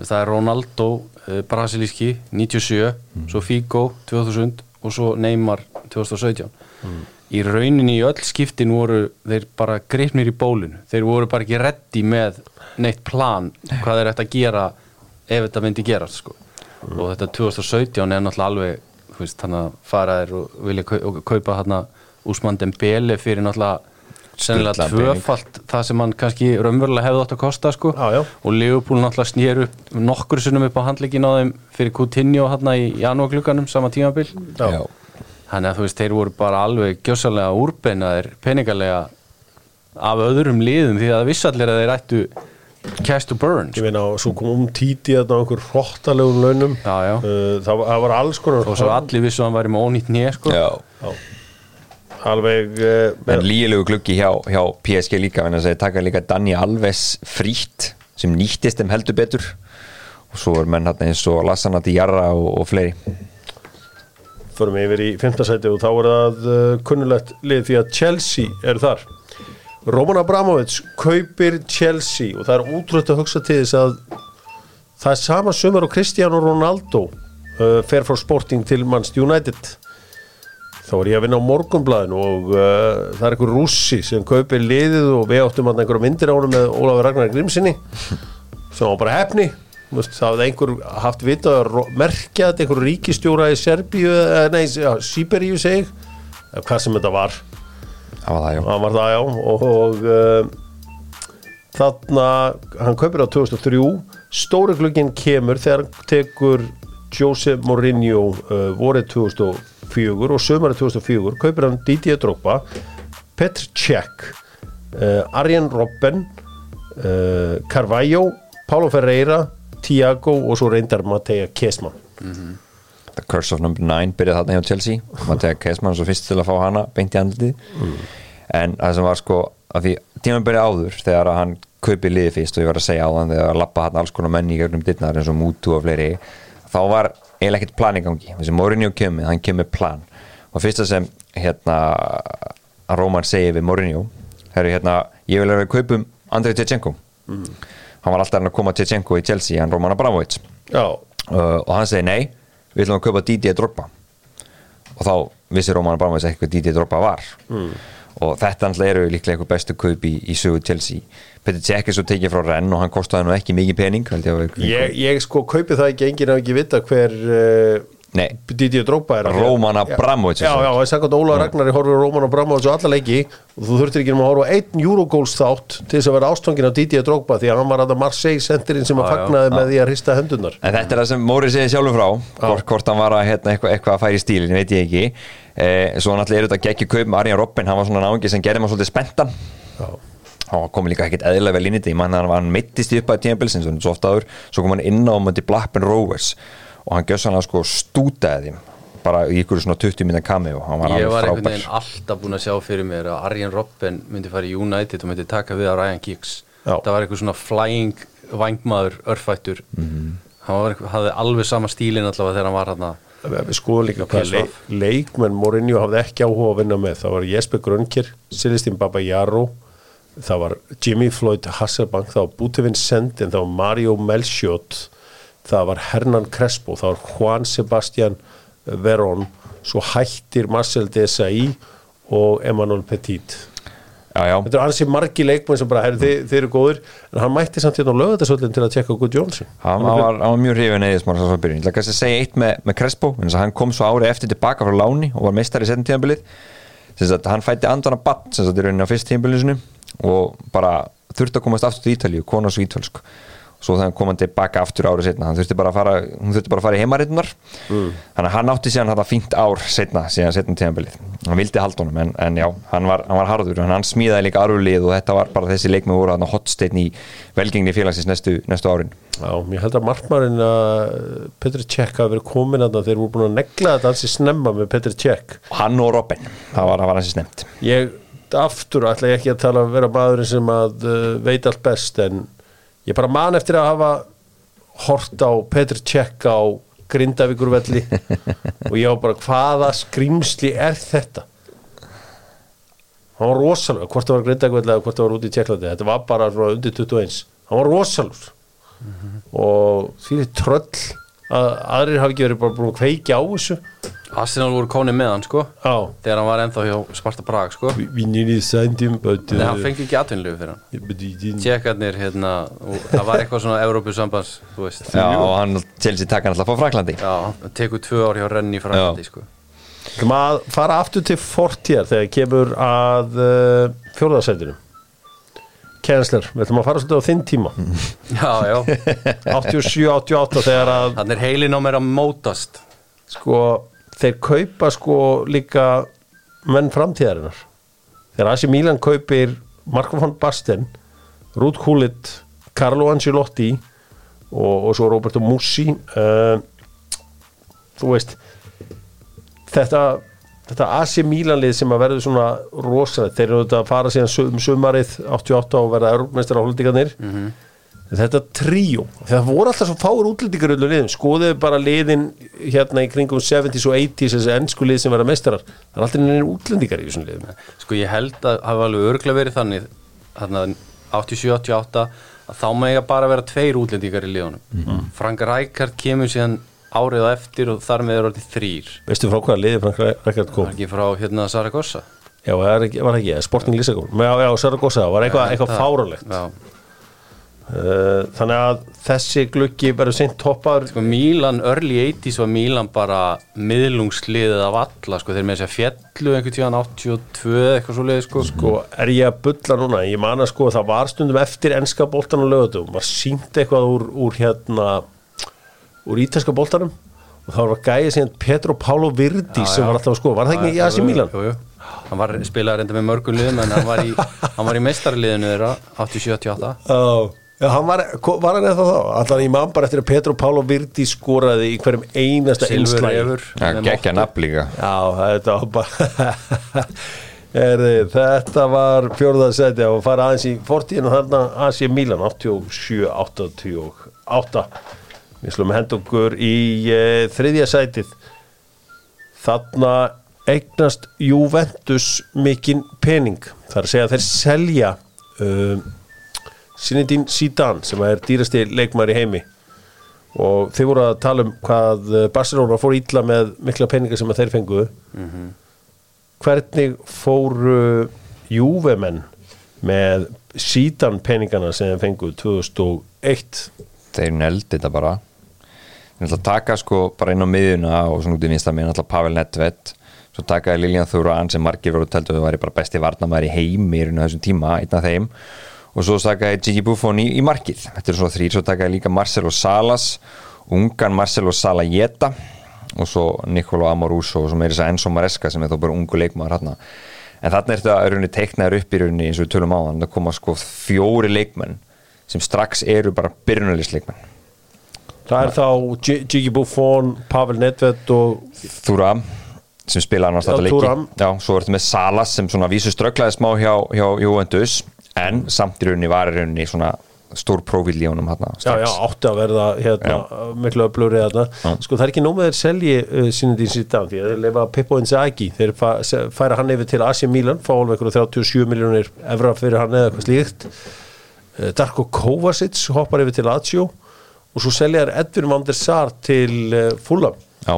það er Ronaldo eh, brasilíski 97, mm. svo Figo 2000 og svo Neymar 2017 mm. í rauninni í öll skiptin voru þeir bara greifnir í bólinu þeir voru bara ekki reddi með neitt plan hvað þeir ætti að gera ef þetta myndi gera sko. Og þetta 2017 er náttúrulega alveg veist, þannig að fara þér og vilja kaupa hérna Úsmann Dembele fyrir náttúrulega sennilega tvöfalt það sem hann kannski raunverulega hefði átt að kosta sko. Já, já. og Leopold náttúrulega snýr upp nokkur sunnum upp á handleikin á þeim fyrir Coutinho hérna í janúarklukkanum sama tímabil. Þannig að þú veist, þeir voru bara alveg gjössalega úrbeinaðir peningarlega af öðrum liðum því að vissallir að þeir ættu cash to burn. Ég meina, svo kom um títi að það var einhver hróttalegum launum. Já, já. Uh, það, það var alls konar og svo allir vissu að hann væri með ónýtt nýja sko. Já. Alveg uh, en líilegu gluggi hjá, hjá PSG líka en það taka líka Dani Alves frít sem nýttist þeim heldur betur. Og svo er menn hérna eins og Lassanati Jarra og, og fleiri. Förum yfir í 15. seti og þá er það uh, kunnulegt lið því að Chelsea er þar Roman Abramovits kaupir Chelsea og það er útrútt að hugsa til þess að það er sama sumar og Cristiano Ronaldo uh, fer frá Sporting til Manchester United. Þá er ég að vinna á morgunblæðinu og uh, það er einhver rússi sem kaupir liðið og við áttum að einhverja myndir á hann með Ólafur Ragnar Grímsinni sem var bara hefni það hafði einhver haft vita að merkja þetta einhver ríkistjóra í Serbíu nei, ja, Sýberíu seg hvað sem þetta var það var það, já, var það, já. og, og uh, þarna hann kaupir á 2003 stóri glögginn kemur þegar tekur Jose Mourinho uh, vorið 2004 og sömari 2004 kaupir hann Didier Drogba Petr Cech uh, Arjen Robben Carvalho Paulo Ferreira Tiago og svo reyndar Matea Kesman mm -hmm. The Curse of Number 9 byrjaði þarna hjá Chelsea. Matea Kesman svo fyrst til að fá hana beint í andliti mm. en það sem var sko að því tíman byrjaði áður þegar hann kaupið liði fyrst og ég var að segja á þann þegar að lappa hann alls konar menni í gegnum dittnar eins og Mutu og fleiri þá var eiginlega ekkert plan í gangi. Þessi Mourinho kemur, hann kemur plan. Og fyrsta sem hérna Róman segi við Mourinho herru hérna, ég vil að kaupum Andrei Tjechenko. Mm. hann var alltaf að koma Tjechenko í Chelsea, hann Roman Abramovic uh, og hann segi nei við ætlum að kaupa Didier Drogba. Og þá vissi Roman Abramovic ekki hvað Didier Drogba var. Mm. og þetta eru líklega eitthvað bestu kaup í, í sögu Chelsea. Petur Cech er svo tekið frá renn og hann kostiði nú ekki mikið pening ég, ég, sko kaupi það ekki, enginn hafa ekki vita hver uh, Didier Drogba er Róman Abramovic Já, já, er sagt að Óla Ragnari horfur Róman Abramovic á alla leiki. Og þú þurftir ekki um að horfa einn Eurogóls þátt til þess að vera ástfangin á Didier Drogba því að hann var að Marseille sendirinn sem að fagnaði með því að hrista hendunar En þetta er það sem Móri segi sjálfur frá hvort, hvort hann var að hérna, eitthvað, eitthvað að færi stílin, veit ég ekki. Eh, Svo náttúrulega er þetta geggi kaup með Arjan Robben, hann var svona náðungi sem gerði maður svolítið spenntan. Já. Hann kom líka ekkert eðla vel inn í þetta ég mann að hann mittist í upp að tímabils eins og svo oft áður, svo kom hann inn á möndi Blackburn Rovers og hann að sko stútaði þeim bara í ykkur svona 20 minna kami og hann var alveg frábær Ég var einhvern veginn alltaf búin að sjá fyrir mér að Arjen Robben myndi fara í United og myndi taka við á Ryan Giggs. Það var eitthvað svona flying vangmaður örfættur. Mm -hmm. hann var, hafði alveg sama stílin allavega þegar hann var hann Við skoðum líka hvað leik, leikmenn Mourinho hafði ekki áhuga að vinna með það var Jesper Grönkir, Celestin Babayaro það var Jimmy Floyd Hasselbank, það var Bútefinn Sendin, það var Mario Melchiot það var Hernan Crespo, það var Juan Sebastian Verón. Svo hættir Marcel Desailly og Emmanuel Petit. Já, já. þetta er hansi margi leikmenn sem bara, herri, þið, þið eru góður en hann mætti samt hérna á lögðarsöldin til að tjekka Good Johnson Hann var, hann var mjög hrifin eða smára svo byrjun. Ég ætla kannski að segja eitt með, með Crespo hann kom svo ári eftir tilbaka frá Láni og var meistar í setjum tíðanbilið hann fætti andana bann sem sagt í rauninni á fyrst tíðanbilinu sinu og bara þurfti að komast aftur til Ítalíu, kona svo ítölsk svo hann kom hann tilbaka aftur árið setna hann þurfti bara að fara, bara að fara í heimarinnar. Mm. þannig að hann átti síðan þetta fínt ár setna, síðan setna tíðanbilið hann vildi halda honum, en, en já, hann var, hann var harður en hann smíðaði líka arflið og þetta var bara þessi leikmið voru hann á hotstein í velgengni félagsins næstu, næstu árin. Já, ég held að markmarinn að Petri Tjekk hafi verið komin að það þeir voru búin að negla þetta hansi snemma með Petri Tjekk Hann og Robin, það var, var hansi snemt Ég, aftur ætla ég ekki að tala að vera maðurinn sem að uh, veit allt best en ég bara man eftir að hafa hort á Petr Tjekk á Grindavíkurvelli og ég var bara hvaða skrimsli er þetta? Hann var rosalega hvort það var Grindavíkurvelli eða hvort það var út í Tjekklandi þetta var bara undir 21 hann var rosalur mm -hmm. og því þið tröll að aðrir hafi ekki verið bara búin að kveikja á þessu. Arsenal voru konið með hann sko Já. þegar hann var ennþá hjá Sparta Prag sko. We nearly signed him but Nei, hann fengi ekki atvinnlegu fyrir hann. Tjekkarnir, hérna, og það var eitthvað svona Európusambans, Já, og hann Chelsea taka hann alltaf á Fraklandi Já, tekur tvö ár hjá Renni í Fraklandi sko. Þú maður fara aftur til Fortier þegar kemur að uh, fjórðarsætinu Kensler, við ætlum að fara svolítið á þinn tíma. Já, já. 87-88 þegar að Þannig er heilin á mér að mótast. Sko, þeir kaupa sko líka menn framtíðarinnar. Þegar Asi Milan kaupir Marko van Basten Ruud Gullit, Carlo Ancelotti og, og svo Roberto Mussi uh, þú veist þetta þetta AC Milan-lið sem að verður svona rosalega, þeir eru þetta að fara síðan um sumarið 88 og verða örmestrar á holdingarnir mm -hmm. þetta tríó, það voru alltaf svo fáur útlendingar öllu liðin, skoðuðu bara liðin hérna í kringum 70s og 80s þessi ennsku lið sem verða mestrar það er alltaf neina útlendingar í þessum liðum. Sko ég held að hafa alveg örglega verið þannig þarna 87-88 að þá mega bara vera tveir útlendingar í liðunum. Mm -hmm. Frank Rijkaard kemur síðan árið á eftir og þar með er orðið þrýr Veistu frá hvaða liði Frank Rijkaard kom? Var ekki frá hérna Saragossa. Já, var ekki, var ekki Sporting Lissabon Já, já, Saragossa, var eitthvað eitthva fáralegt Já. Uh, þannig að þessi gluggi verður sent toppar sko Mílan, early 80s var Mílan bara miðlungsliðið af alla sko. Þeir með þess að fjallu einhvern tíðan 82 eitthvað svo leiði sko. Sko er ég að bylla núna, ég man að sko það var stundum eftir ennska bóltan og lögutum maður síndi eitthvað úr, úr hérna úr ítalska bóltanum og þá var gæðið síðan Petro Pálo Virdi Já, sem var alltaf að sko, var það ekki í Asi Mílan? Jú, jú. Hann var spilaði reynda með mörgum liðum en hann var í, hann var í meistarliðinu þeirra 87-88 Já, já, hann var, var hann eða þá? Allan ég man bara eftir að Petro Pálo Virdi skoraði í hverjum einasta Efur Já, geggja nafn líka. Já, þetta var bara Erði, þetta var fjórðarsæti og fara aðeins í fortíðin og þarna AC Milan 87-88 við slum henda okkur í uh, þriðja sætið. Þarna eignast Juventus mikinn pening. Þar að segja að þeir selja uh, Sinidín Zidane sem er dýrasti leikmar í heimi. Og þeir voru að tala um hvað eh, Barcelona fór ítla með mikla peninga sem að þeir fengu. Hvernig fóru Juvemenn með sítan peningana sem þeir fengu 2001 þeir neldi þetta bara þeir ætla að taka sko bara inn á miðjuna og svona út í vinsta miðjuna ætla Pavel Nedved. Svo takaði Lilian Thuran sem margir voru töldu að það væri bara besti varnamæður í heimi í þessum tíma, einn af þeim. Og svo takaði Gigi Buffon í, í markið. Þetta er svona þrýr, svo takaði líka Marcelo Salas ungan Marcelo Salajeta og svo Nicolo Amoruso svo meiri þess að Enzo Maresca sem er þó bara ungu leikmaður hérna en þarna er þetta að rauninni teiknaður upp í rauninni eins og við tölum á þann, það koma sko fjóri leikmenn sem strax eru bara byrjunarlisleikmenn það er þá Gigi Buffon, Pavel Nedved og Thuram sem spila annars Já, þetta leiki. Já, svo ertu með Salas sem svona vísu strögglaði smá hjá, hjá Juventus en samt í rauninni var í rauninni svona stór prófíl í honum hérna já, já, átti að verða hérna, miklu öflugri þarna. Sko það er ekki nóg með þeir selji uh, Sinidín Zidane því að þeir lefa Pippo Inzaghi. Þeir færa hann yfir til AC Milan fá alveg einhverju 37 miljónir evra fyrir hann eða eitthvað slíkt. Uh, Darko Kovacic hoppar yfir til Lazio og svo selja þær Edvin van der Sar til uh, Fulham. Já,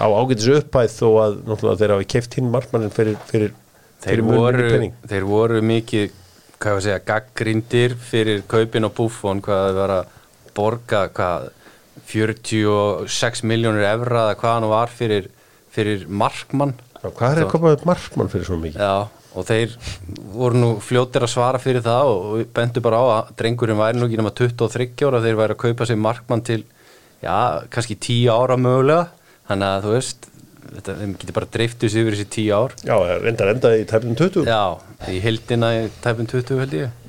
á ágætis upphæð þó að náttúrulega þeir hafi keift hinn markmannin fyrir, fyrir þeir voru, þeir voru mikið hvað ég segja, gaggrindir fyrir kaupin og búfón hvað það var að borga hvað 46 miljónir efra eða hvað hann var fyrir, fyrir markmann. Já, hvað er að koma upp markmann fyrir svona mikið? Já, og þeir voru nú fljóttir að svara fyrir það og bentu bara á að drengurinn væri nú ekki nema 23 ára þeir væri að kaupa sér markmann til já, kannski 10 ára mögulega. Þannig að þú veist þetta, þeim getur bara driftið sér yfir þessi 10 ár. Já, reyndar enda í tæpun 20 Já, í hildina í tæpun 20 held ég.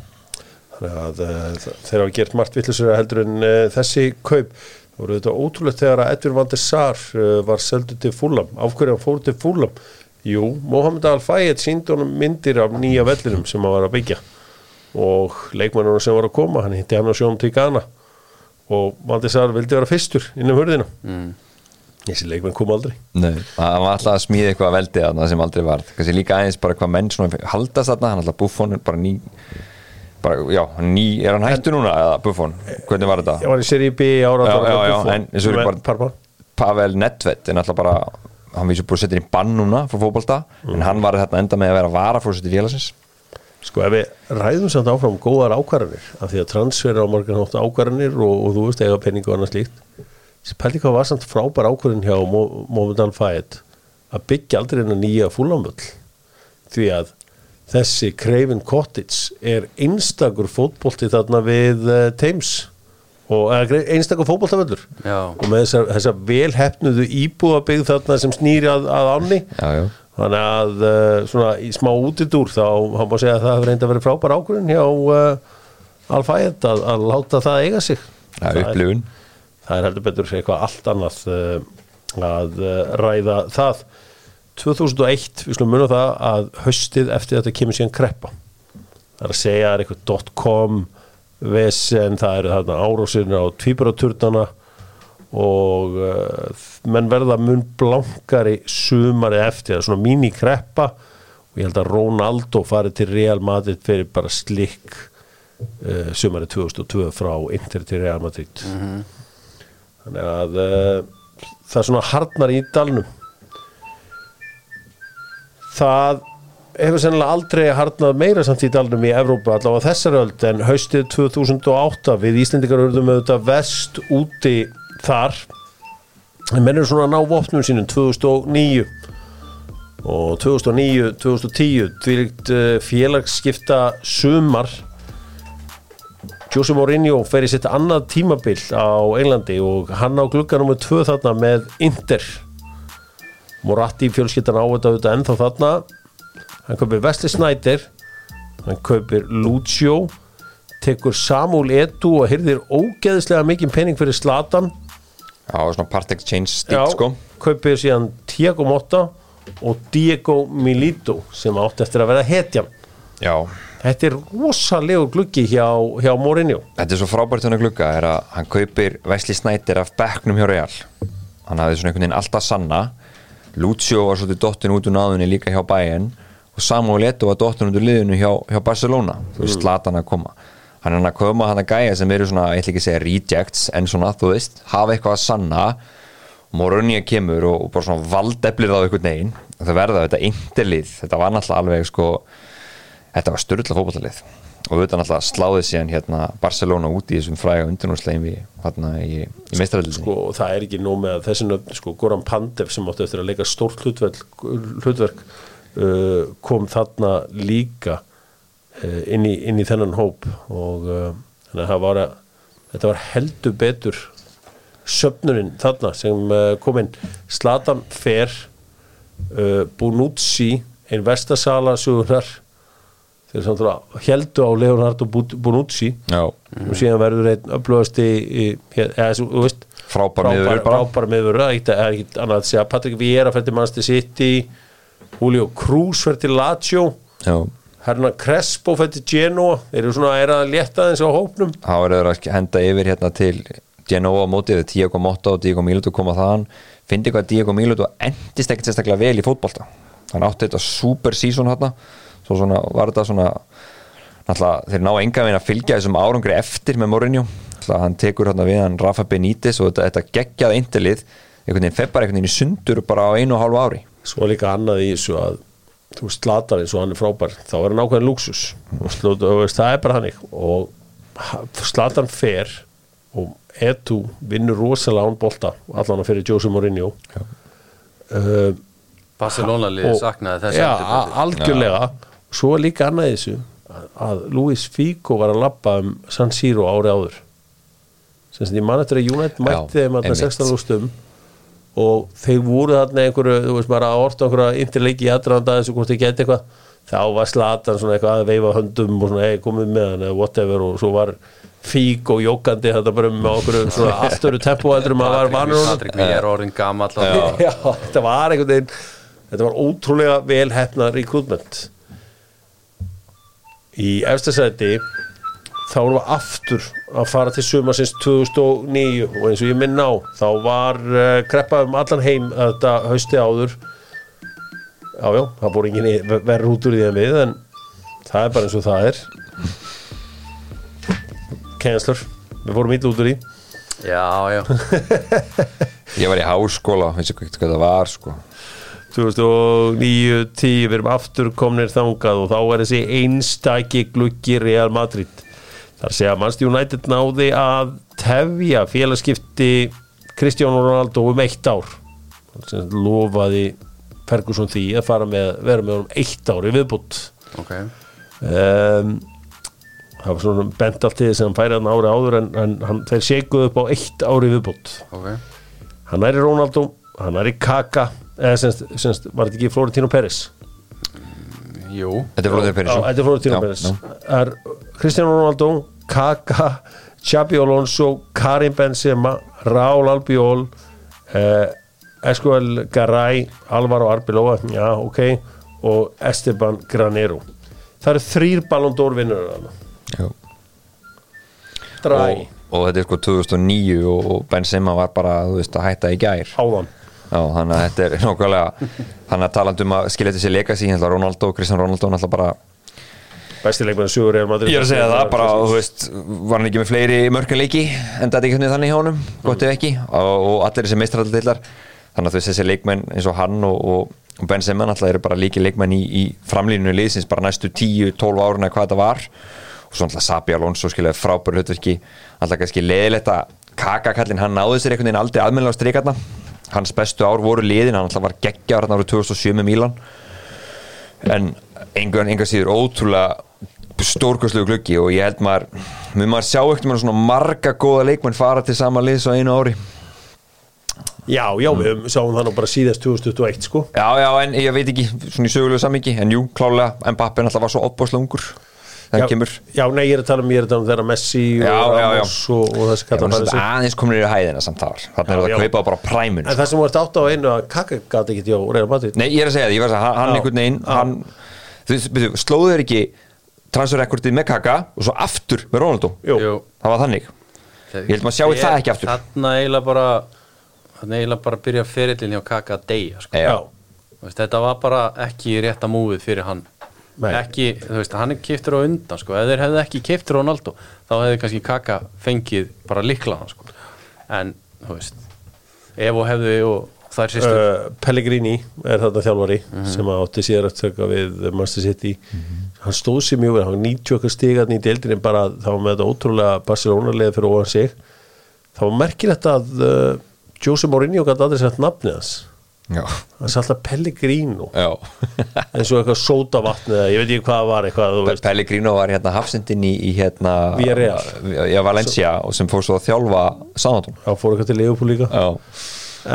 Þannig að uh, þeir hafa gert margt vittlisur heldur en uh, þessi kaup. Voru þetta ótrúlegt þegar að Edvin van der Sar uh, var seldu til fúlam. Afhverju hann fór til fúlam? Jú, Mohamed Al-Fayed síndi honum myndir af nýja vellinum sem hann var að byggja og leikmennunum sem var að koma, hann hitti hann á sjón til Ghana og van der Sar vildi vera fyrstur innum hörðina. Mm. Þessi leikmenn kom aldrei. Nei, hann var alltaf að smíða eitthvað að veldi að það sem aldrei var. Kanski líka aðeins bara hvað menn haldast þarna, hann alltaf buffon bara ný bara, já, ný, er hann hættu núna eða Buffon, hvernig var þetta? Hann er í seri B ára já, já, já, en er bara Pavel Nedved er náttúrulega bara hann vísur búin að setja inn í bann núna frá fókbalta, mm. en hann var þetta enda með að vera vara fórsett í félagsins Sko ef við ræðum samt áfram góðar ákvarðanir af því að transfer á morgun hótt ákvarðanir og, og þú veist eiga peningu og annað slíkt Pældi hvað var samt frábær ákvarðin hjá Mohamed Al-Fayed að byggja aldrei einu nýja fúlamöll því að þessi Craven Cottage er einstakur fótbólti þarna við uh, Thames og einstakur fótbóltavöldur og með þessar, þessar velhæfnuðu íbúabigð þarna sem snýri að, að áni þannig að uh, svona í smá útidúr þá hann búið að segja að það hefur reynda verið frábær ákvörðin hjá uh, Alfæð að, að láta það eiga sig. Það er, það er heldur betur eitthvað allt annað að ræða það. 2001, við slumum munum það að höstið eftir þetta kemur síðan kreppa. Það er að segja, það er eitthvað .com vesen, það eru þarna árósirna á tvíbaraturnana og uh, menn verða mun blankari sumari eftir, það er svona mínikreppa og ég held að Ronaldo farið til Real Madrid fyrir bara slikk uh, sumari 2002 frá Inter til Real Madrid mm -hmm. þannig að uh, það er svona hardnar í dalnum það hefur sennilega aldrei harnað meira samt í dalnum í Evrópa allavega þessar öld en haustið 2008 við Íslendikar höfðum auðvitað vest úti þar. En menn eru svona að ná vopnum sínum 2009 og 2009-2010 dvílikt eh, félagsskipta sumar. Jose Mourinho fer í sitt annað tímabill á Englandi og hann á glugganum með tvö þarna með Inter. Moratti fjölskyttan á þetta auðvitað ennþá þarna hann kaupir Wesley Snyder hann kaupir Lucio tekur Samuel Edu og hyrðir ógeðislega mikið penning fyrir Slatan Já, svona part exchange stíl sko. kaupir síðan Tiago Motta og Diego Milito sem átti eftir að vera hetjan Já. Þetta er rosalegu gluggi hjá, hjá Mourinho. Þetta er svo frábært hennar glugga er að hann kaupir Wesley Snyder af bekknum hjá Real. Hann hafði svona einhvern veginn alltaf sanna. Lucio var svolítið dottin út úr náðunni líka hjá Bayern og Samuel Eto'o var úr liðinu hjá, hjá Barcelona. Þú veist, mm. Latan að koma. Hann er að koma hann að gæja sem eru svona, ég ætla ekki að segja rejects en svona, þú veist, hafa eitthvað að sanna. Morunni að kemur og, og bara svona valdeflir á einhvern veginn. Það verða þetta índirlið, þetta var náttúrulega alveg sko, þetta var störðla fókbaltalið og auðvitað náttúrulega sláðið síðan hérna Barcelona út í þessum fræga undurnúrslegin hérna í, í meistaröldinni sko það er ekki nóg með þessin sko Goran Pandev sem átti eftir að leika stórt hlutverk uh, kom þarna líka uh, inn, í, inn í þennan hóp og uh, var að, þetta var heldur betur söpnurinn þarna sem kom inn. Slatan Fer Bonucci einn vestasala sugunar þeir samt að heldu á Leonardo Bonucci. Já. og síðan verður einn upplöðast í, eða þú veist frábær miður það er ekkit annað að segja. Patrik Viera fætti Manchester City Julio Cruz fætti Lazio. Hernan Crespo fætti Genoa. Þeir eru svona að er að leta þess á hópnum. Þá verður að henda yfir hérna til Genoa mótið, Diego Motta og Diego Milito koma þaðan, finnir hvað Diego Milito endist ekkert sérstaklega vel í fótbolta. Hann átti þetta super season hérna svo svona var þetta svona náttúrulega þeir ná enga veginn að fylgja þessum árangri eftir með Mourinho. Náttúrulega hann tekur hérna við hann Rafa Benítez og þetta, þetta geggjað eintalið einhvern veginn feppar einhvern veginn í sundur bara á einu og hálfu ári Svo líka annað í þessu að þú veist, slatar eins og hann er frábær þá er hann ákveðin luxus og slót, og veist, það er bara hannig og slatan fer og Etu vinnur rosalega án bolta allan að fyrir Jose Mourinho. Uh, Barcelona liði saknaði þessi Já, endurbreyting. a- algjörlega. Svo er líka annað í þessu að- að Luis Figo var að labba um San Siro ári áður. Sem sem ég man eftir að United mætti þeim alltaf einmitt. 16 lústum og þeir voru þarna einhverju, þú veist bara að orta einhverja interleiki í aðranda þessu hvort þeir geti eitthvað. Þá var Slatan svona eitthvað að veifa höndum og svona, hei komið með hann eða whatever og svo var Fík og jókandi þetta bara með okkur svona allt öru tempo heldur að var vanur. Patrik er orðin gamall og- Já, þetta var einhvern veginn þetta var ótrúlega vel hefna recruitment. Í efstasæti þá erum við aftur að fara til sumarsins 2009 og eins og ég minn á þá var uh, kreppa um allan heim þetta hausti áður. Já, já, það búið enginn verður út úr því en við en það er bara eins og það er. Kennslur, við fórum ítla út úr því. Já, já. Ég var í háskóla, veist ekki hvað það var sko. 2009, 10 við erum aftur komnir þangað og þá er þessi einstaki gluggi Real Madrid þar segja að Manchester United náði að tefja félagskipti Cristiano Ronaldo um eitt ár. Sem lofaði Ferguson því að fara með, vera með honum eitt ár í viðbútt Ok. Um, það var svona bent allt til þess að hann færi hann ári áður en, en hann, þeir sékuðu upp á eitt ári viðbútt Ok. Hann er í Ronaldo, hann er í Kaka eða semst, semst var þetta ekki Florentino Peres Jú. Þetta er er Florentino er Cristiano Ronaldo Kaka, Xabi Alonso Karim Benzema, Raúl Albiol eh, Escuel Garay, Alvaro Arbeloa já, ok, og Esteban Granero. Það eru þrýr Ballon d'Or vinnur dræ. Og, og þetta er sko 2009 og Benzema var bara, þú veist, að hætta í gær. Áðan. Já, þannig að þetta er nákvæmlega þannig að talandi um að skilja sér legacy hérna Ronaldo, Cristiano Ronaldo náttúrulega bara besti leikmenn sögur Real Madrid. Ég er að segja það, bara, þú veist var hann ekki með fleiri mörgum leiki en þetta er ekki þannig hjá honum, gott ef ekki. Og, allir þessi meistraraldillar þannig að þú veist þessi leikmenn eins og hann og, og, og Benzema náttúrulega eru bara líki leikmenn í, í framlínu liðsins bara næstu 10-12 áruna hvað þetta var. Og svo náttúrulega Sabi Alonso skilja frábæru hlutverki. Alltaf kannski leðilegt að kakakallin hann náði sér einhvern veginn aldrei aðmjöla á streikarna hans bestu ár voru liðin hann alltaf var geggjar hann árið 2007 með Mílan en engan síður ótrúlega stórkostlegu gluggi og ég held maður mun maður sjá ekkert með svona marga góða leikmenn fara til sama liðs á einu ári já, já, við sáum það nú bara síðast 2021 sko Já, já, en ég veit ekki svona í sögulegu sammingi, en jú, klálega Mbappé náttúrulega var svo opbáslega ungur það já, kemur já, nei, ég er að tala um, ég er að tala um þeirra Messi Já, og já, já. Ramos og, og þessi Já, kallar hann færi sig aðeins komin í hæðina samt þar þannig er Já, það já. að kaupa bara præmun En það sem þú ert átt á einu að Kaka gæti ekki Madrid Nei, ég er að segja það, ég var að segja, hann, Já. einhvern veginn Já. slóðu þeir ekki transferrekordið með Kaka og svo aftur með Ronaldo Jú. Jú það var þannig Ég held maður sjái það ekki aftur. Þarna eiginlega bara Þarna eiginlega bara byrja ferillin hjá Kaka að deyja sko. Já. Þú veist, Þetta var bara ekki rétta múið fyrir hann Nei. ekki, þú veist, hann er kiptur á undan sko. ef þeir hefðu ekki kiptur Ronaldo þá hefðu kannski Kaka fengið bara likla hann sko. en, þú veist ef og hefðu og þær sýstur uh, Pellegrini er þarna þjálfari sem átti sér að tökka við Manchester City hann stóð sér mjög vel, hann var 90 okkar stigarni í deildinni bara þá var með þetta ótrúlega Barcelona leið fyrir ofan sig. Það var merkilegt að uh, Jose Mourinho gæti aldrei sett nafnið hans. Hann sett alltaf Pellegrino. Eins og eitthvað sótavatn eða ég veit ekki hvað var eitthvað Pellegrino var hérna hafsendin í, í hérna. Já, Valencia og sem fór svo að þjálfa Sánatum þá fór eitthvað til Leopold líka. Já,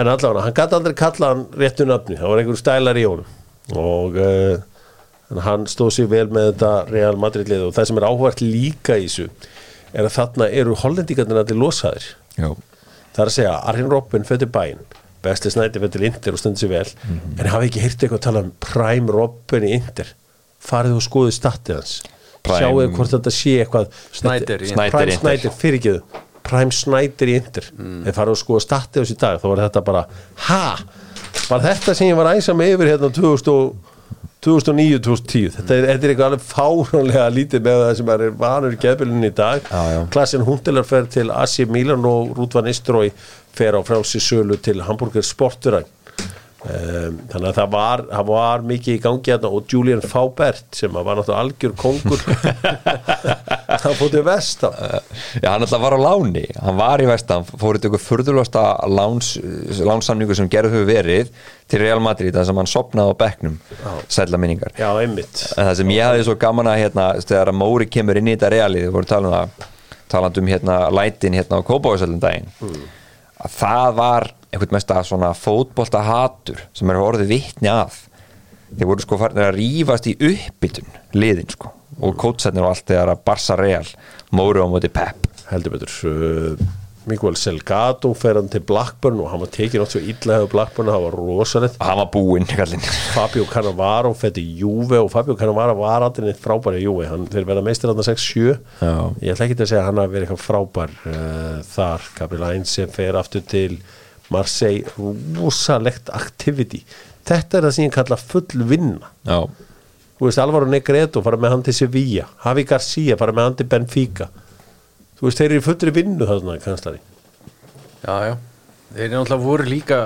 en allavega, hann gæti aldrei kalla hann réttu nöfni, það var einhver stælar í honum. Og uh, hann stóð sér vel með þetta Real Madrid lið og það sem er áhvert líka í þessu er að þarna eru hollendíkarnir allir losaðir. Já, það er að segja, Arjen Robben fötur bæinn Vesti Snædi fötur Inter og stundir sér vel en hafa ekki heyrt eitthvað að tala um Prime Robben í Inter. Farið og skoðið statið hans. Prime- sjáu hvort þetta sé eitthvað Inter. Prime. Snyder, fyrirgeðu Prime Snyder í Inter. Mm. þeir farið og skoða statið hans í dag. Þá var þetta bara, ha? Var þetta sem ég var æsa með yfir hérna 2000 og 2009-2010 þetta þetta er eitthvað alveg fáránlega lítið með það sem er vanur geðbylunni í dag. Klasin Hundelar fer til AC Milan og Rúdvan Istrói fer á frálsi sölu til Hamburger Sporturæn Um, þannig að það var, það var mikið í gangi hérna og Julian Faubert sem var náttúrulega algjör kongur það fótið vestam Já, hann alltaf var á láni, hann var í vestam fórið ykkur furðurlasta láns, lánsamningu sem gerðu hefur verið til Real Madrid, þar sem hann sopnaði á bekknum sætla minningar. Já, einmitt. En það sem ég hafði svo gaman að hérna, þegar að Móri kemur inn í þetta realið, við vorum talað um það talað um hérna lætin hérna á Kópáðsöldum daginn. Mm. Að það var einhvern mest að svona fótbolta hatur sem er orðið vittni að. Þeir voru sko farin að rýfast í uppbytun liðin sko og kótsætnir og allt þegar að Barça Real Móri á móti Pep. Heldur betur Miguel Selgado fer hann til Blackburn og hann var tekið náttúrulega svo illa hefur Blackburn það var rosalegt. Og hann var búinn kallinn. Fabio Cannavaro fætti Juve og Fabio Cannavaro var aldrei neitt frábær í Juve hann fyrir verða meistir hann að 6-7 ég ætla ekki að segja að hann hafi verið eitthvað frábær uh, þar. Gabriel Heinz sem fer aftur til Marseille rosalegt activity. Þetta er það sem ég kalla full vinna. Já. þú veist Alvaro Negredo fara með hann til Sevilla Javi Garcia fara með hann til Benfica þú veist þeir eru fullri vinnu þarna kannslari Já, já, þeir náttúrulega voru líka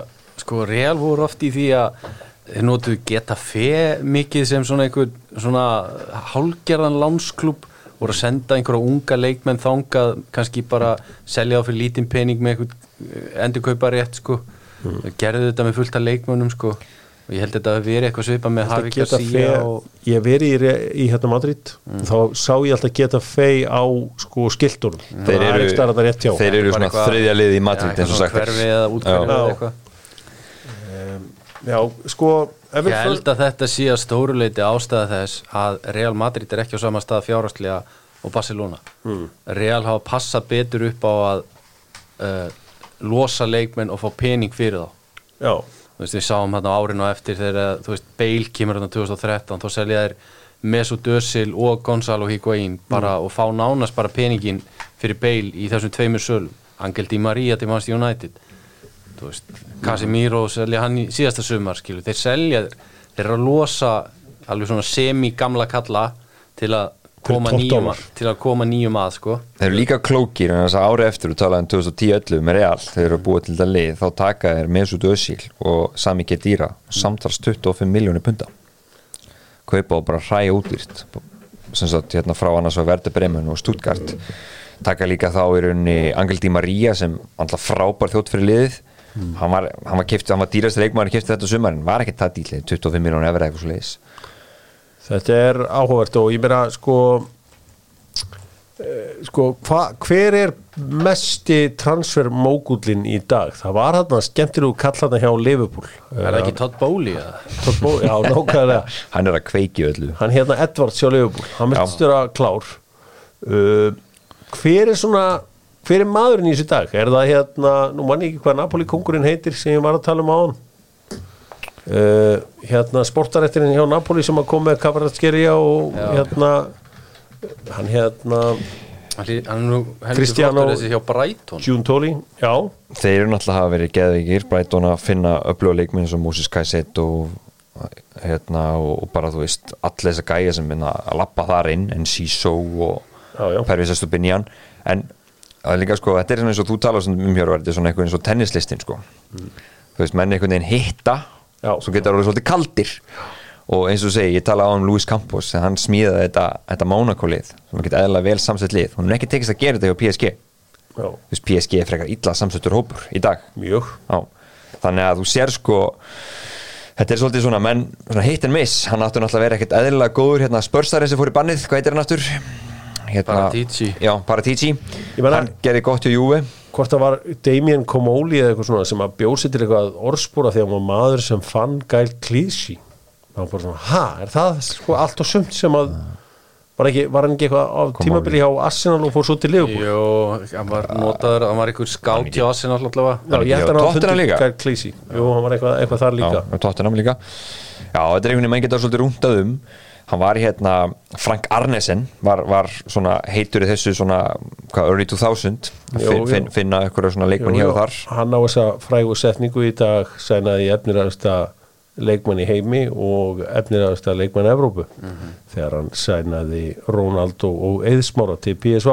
sko, real voru oft í því að þeir notu geta fe mikið sem svona einhver svona hálgerðan lánsklub voru að senda einhverja unga leikmenn þangað kannski bara selja á fyrir lítinn pening með einhver endur kaupa rétt sko. Mm. gerðu þetta með fullta leikmönnum sko og ég held að þetta að veri eitthvað svipa með Havi Garcia. Og... ég veri í, í hérna Madrid. Mm. þá sá ég alltaf geta fei á sko skildurum mm. þeir eru, er þeir eru svona þriðja lið í Madrid ja, eins og sagt. eitthvað. Um, já sko ég held að þetta sé að stóruleiti ástæða þess að Real Madrid er ekki á sama stað fjárhastlega og Barcelona. Mm. Real hafa passað betur upp á að uh, losa leikmenn og fá pening fyrir þá. Já veist við sáum hérna árinu eftir þegar þú veist Bale kemur hérna 2013 þá selja þær Mesut Özil og Gonzalo Higuaín bara mm. og fá nánast bara peningin fyrir Bale í þessum tveimur sölum. Angel Di Maria til Manchester United. Þú veist Casemiro selja hann í síðasta sumar skilu þeir selja þeir eru að losa alveg svona semi gamla kalla til að nýjum, til að koma nýjum að sko. þeir eru líka klókir en þess að árið eftir þú talaði um 2010-11 með Real þeir eru búið til þetta lið þá taka þeir Mesut Özil og Sami Khedira samtals 25 miljónir punta. Kaupa og bara hræja útýrt sem sagt hérna frá annars var Verði Bremen og Stuttgart. Taka líka þá í rauninni Angel Di Maria sem alltaf frábær þjótt fyrir liðið. Mm. hann var, var, var dýrast reikmaður kæfti þetta sumar en var ekki það dýlið 25 miljónir efra eitthvað svo leiðis Þetta er áhugavert og ég meina sko sko hva, hver er mesti transfermógullin í dag? Það var hann að skemmtilegu kalla hann hjá Liverpool. Er það ekki Todd Bowley? Todd Bowley, já nákvæmlega. Hann er að kveiki öllu. Hann hérna Edvards hjá Liverpool, hann myndistur að klár. Uh, hver er svona hver er maðurinn í þessu dag? er það hérna, nú mann ekki hvað Napoli kongurinn heitir sem ég var að tala um á hann Uh, hérna sportarættirinn hjá Napoli sem að koma með Kavaratskeriya og Já. hérna hann hérna Cristiano Giuntoli þeir eru náttúrulega hafa verið geðvíkir Brighton að finna öfluga leikminn sem Moses Kajsett og hérna og bara þú veist allir þessar gæja sem minna að lappa þar inn en Siso og Pervisestu Binjan en það er líka sko, þetta er eins og þú tala um hér þetta er svona eitthvað eins og tennislistin sko mm. þú veist, menn einhvern veginn hitta. Svo getur það orðið svolítið kaldir. Og eins og segi, ég tala á um Luis Campos hann smíðaði þetta, þetta Mónaco-lið sem getur eðla vel samsett lið. Hún er ekki tekist að gera þetta hjá PSG Já. PSG er frekar illa samsettur hópur í dag. Mjög. Þannig að þú sér sko þetta er svolítið svona, menn, svona hit and miss. Hann áttur náttúrulega að vera ekkert eðlilega góður hérna, spörstarinn sem fór í bannið, hvað heitir hann aftur? Hérna, Paratici. Já, Paratici. Hann gerði gott hjá Juve hvort það var Damien Comoli eða eitthvað svona sem að bjósi til eitthvað orðspúra því að hann var maður sem fann gæl klísi. Þá var bara svona, ha, er það sko allt og sumt sem að var, ekki, var hann ekki eitthvað á tímabili hjá Arsenal og fór svo til Liverpool? Jó, hann var notaður, hann var eitthvað skátt hjá Arsenal allavega. Já, ég held að hann fundi gæl klísi. Jú, hann var eitthvað, eitthvað þar líka. Já, Tottenham líka. Já, þetta er einhvern veginn, maður getur svolítið rúndað um hann var hérna, Frank Arnesen var, var svona heitur í þessu svona, hvað, early 2000 jú, fin, finna eitthvað svona leikmann hér og þar. Hann á þessa frægu setningu í dag sænaði efniræðasta leikmann í heimi og efniræðasta leikmann í Evrópu. Mm -hmm. þegar hann sænaði Ronaldo og Eðsmára til PSV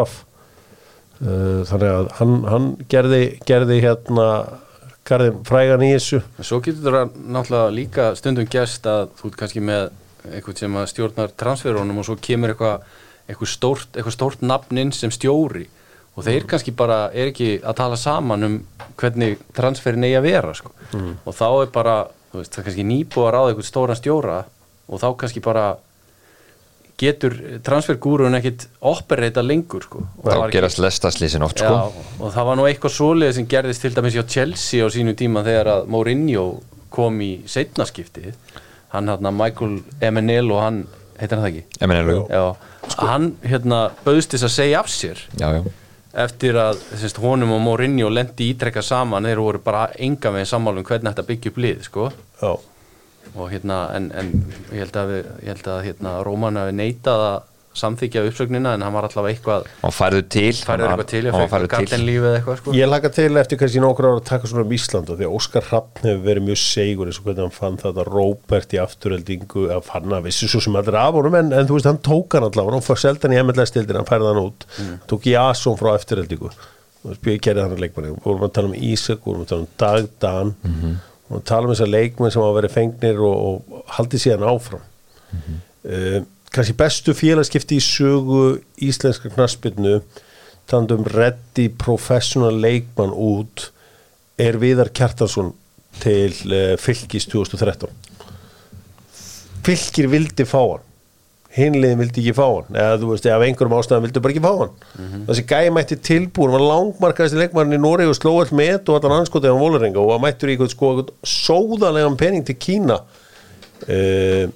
uh, þannig að hann, hann gerði, gerði hérna garðin frægan í þessu. Svo getur það náttúrulega líka stundum gæst að þú ert kannski með eitthvað sem stjórnar transferunum og svo kemur eitthvað eitthvað stórt, eitthvað stórt nafninn sem stjóri og þeir kannski bara er ekki að tala saman um hvernig transferin eigi að vera sko. mm. og þá er bara, þú veist, það kannski nýbúið að ráða eitthvað stóran stjóra og þá kannski bara getur transfergúrun ekkit operreita lengur sko. þá gerast lestaslísin oft sko. Já, og það var nú eitthvað svoleið sem gerðist til dæmis hjá Chelsea á sínu tíma þegar að Mourinho kom í setnaskiptið hann hérna Michael Emenel og hann heitir hann það ekki? Emenel, já. Hann hérna bauðst þess að segja af sér já, já. eftir að þess, honum og Mourinho lendi ítrekka saman. Þeir voru bara enga veginn sammálum hvernig þetta byggja upp lið sko. Já. Og hérna en, en ég held að, við, ég held að hérna, Róman hafi neitað að samþykja uppsögnina en hann var allavega eitthvað hann færðu til færðu eitthvað til, fæði gardenlífið eitthvað sko. ég laka til eftir kannski nokkur ára að taka svona um Ísland og því að Óskar Rappn hefur verið mjög segur eins og hvernig hann fann þetta Róbert í afturöldingu að fann að vissi svo sem allir af honum en, en þú veist hann tók hann allavega hann fór seldan í MLS-stildin, hann færði hann út. Mm. tók Jasson frá afturöldingu og spjöði kerið hann að leikmanni. Og vorum að tala um Ísak, vorum að tala um Dag Dan. Mm -hmm og tala um þessar leikmenn sem á að vera fengnir og, og haldið síðan áfram. Mm -hmm. uh, kannski bestu félagskipti í sögu íslenska knaspinu talandum reddi professional leikmann út er Viðar Kjartarsson til uh, fylgis 2013 fylgir vildi fá hann. Hinliðin vildi ekki fá hann. Eða þú veist, af einhverjum ástæðan vildi bara ekki fá hann. Mm -hmm. þessi gæi mætti tilbúin var langmarkaðist í leikmarinn í Nóri og sló all með og allan anskotið á Vólarenga og var mættur í eitthvað sko sóðalegan penning til Kína. Uh,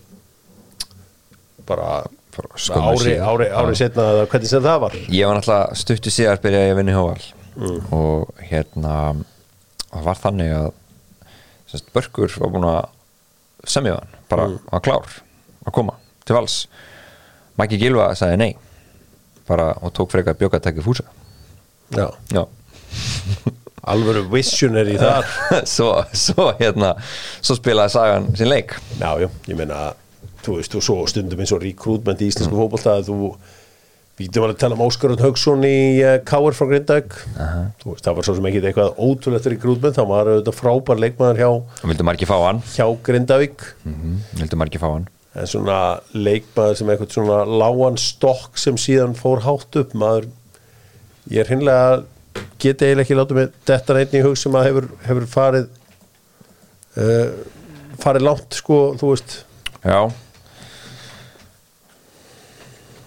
bara ári, ári, ári setna hvernig sem það var? Ég var náttúrulega stuttu síðar byrjaði að vinna í Hóval mm. og hérna það var þannig að semst, Börgur var búin að semja hann bara mm. að klár að koma til vals. Maggi Gilva sagði nei bara og tók frekar bjókatæki fúsa. Já, já. alveg visionary þar. Svo, svo hérna svo spilaði sagan sin leik. Já, já, ég meina þú veist, og svo stundum eins og rekrútment í íslensku mm. fólkváltaði þú Við getum alveg að tala um Óskarund Haugsson í uh, Káur frá Grindag uh -huh. það var svo sem ekki eitthvað ótrúlegt í grútmenn, það var auðvitað frábær leikmaður hjá, hjá Grindavík mm -hmm. En svona leikmaður sem eitthvað svona lágan stokk sem síðan fór hátt upp maður ég er hinnlega geti eiginlega ekki látið með þetta neitt í hug sem að hefur, hefur farið uh, farið látt sko, þú veist Já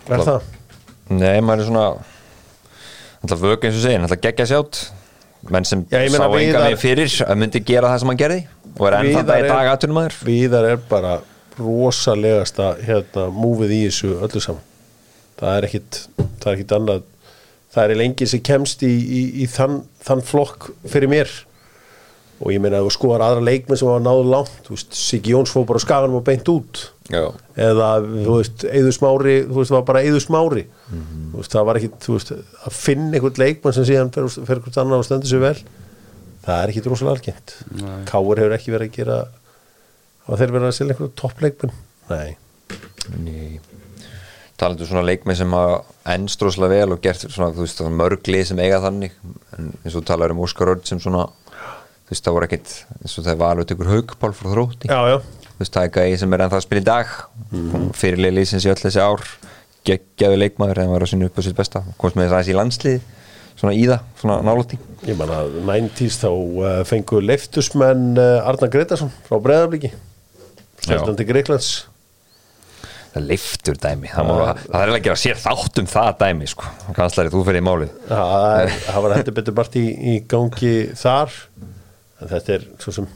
Er það? Nei, maður er svona alltaf vöku eins og segin, alltaf geggja sjátt menn sem Já, sá enga við fyrir að myndi gera það sem hann gerði og er ennþá það í dag aðtunum aður Víðar er bara rosalegasta hérna múfið í þessu öllu saman. Það er ekkit, það er ekkit annað. Það er lengið sem kemst í, í, í þann, þann flokk fyrir mér og ég meina að þú skoðar aðra leikmenn sem hafa náðu langt Siggi Jóns fóð bara skaganum og beint út. Já. eða þú veist Eður Smári, þú veist það var bara Eður Smári. Mm -hmm. veist, það var ekkit, þú veist að finna einhvern leikmenn sem síðan fer, fer hvort annar og stendur sér vel það er ekkit rosalega algengt. Káur hefur ekki verið að gera og þeir verða að selja einhverju toppleikmenn? Nei. Nei. Talandu svona leikmenn sem hafa ennstróslega vel og gert svona, þú veist, mörgli sem eiga þannig en eins og talaður um Óskar Örd sem svona þú veist, það voru ekkit eins og það er valið ykkur haugpál frá þrótti. Já, já. þú veist, það er ekki sem er ennþá að spila í dag. Mm. fyrirlega lísins í öll þessi ár. Geggjaðu leikmaður en var að sinna upp á sitt besta. Komst með þess aðeins í landslið svona í það, svona nálóti Ég man að 90's þá uh, fengu leiftusmenn uh, Arna Gretarsson frá Breðabliki Stjórnandi Greiklands Það leiftur dæmi Það, má, það er ekki að sér þátt um það dæmi sko. Kanslari, þú fyrir en þetta er svo sem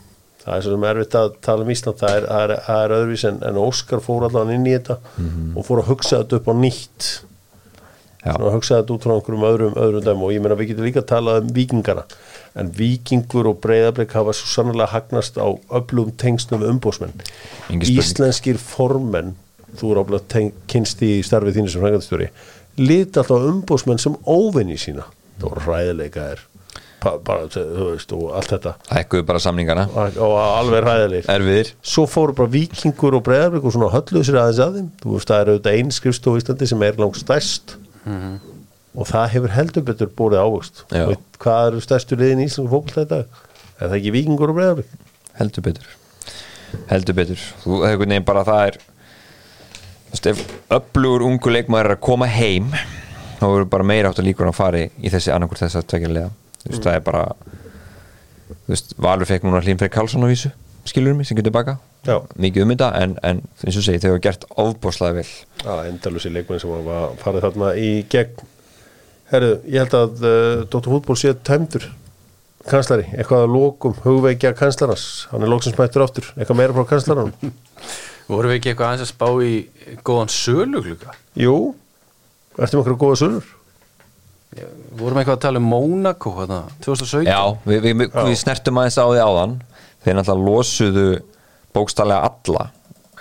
það er svo sem erfitt að tala um Ísland. Það er, er, er öðruvís en, en Óskar fór allavega inn í þetta mm -hmm. og fór að hugsa þetta upp á nýtt. Að hugsa þetta út frá einhverjum öðrum, öðrum dæmi og ég menna við getum líka að tala um vikingana en vikingur og breyðarbleik hafa svo sannlega hagnast á öflugum tengsnum umbósmenn íslenskir formenn þú eru áblíð kynst í starfið þínu sem frangatstjóri liti alltaf umbósmenn sem óvinni sína. Það voru ræðileika er bara, þú veist, og allt þetta. Ekkuðu bara samningana. Og alveg ræðileg Erfiðir. Svo fóru bara vikingur og breyðarbleik og svona hölluð sér aðeins að þeim. Þú veist, það eru auðvitað einn skrifstof í Íslandi sem er langt stærst. Mm -hmm og það hefur heldur betur bórið ávöxt. Hvað eru stærstu liðin í Íslands fólk þetta er það ekki vikingur og breyðarbygg? heldur betur. Heldur betur. Þú hefur nefn bara það er öflugur ungu leikmaður er að koma heim þá verður bara meira átt að líkur að fari í þessi annarkur þess að tvekja liða þú veist, það er bara þú veist, Valur fekk núna Hlínfrey Karlsson á vísu skilur mig, sem getur baka Já. mikið um þetta, en, en eins og segi, þau hafa gert ofbóðslega vel. Já, endalusi leikmenn sem var farið þarna í gegn. Herru, ég held að uh, Dóttur Fútból sé tæmdur. Kanslari, eitthvað að lókum hugveikja kanslaras, hann er lóksins mættur áttur eitthvað meira frá kanslaranum Vorum við ekki eitthvað aðeins að spá í góðan sölugluga? Jú, ertu með okkur góða sölur? Vorum við eitthvað að tala um Mónaco hérna, 2017? Já, við, við, við, við snertum aðeins á því áðan þeir náttúrulega losuðu bókstallega alla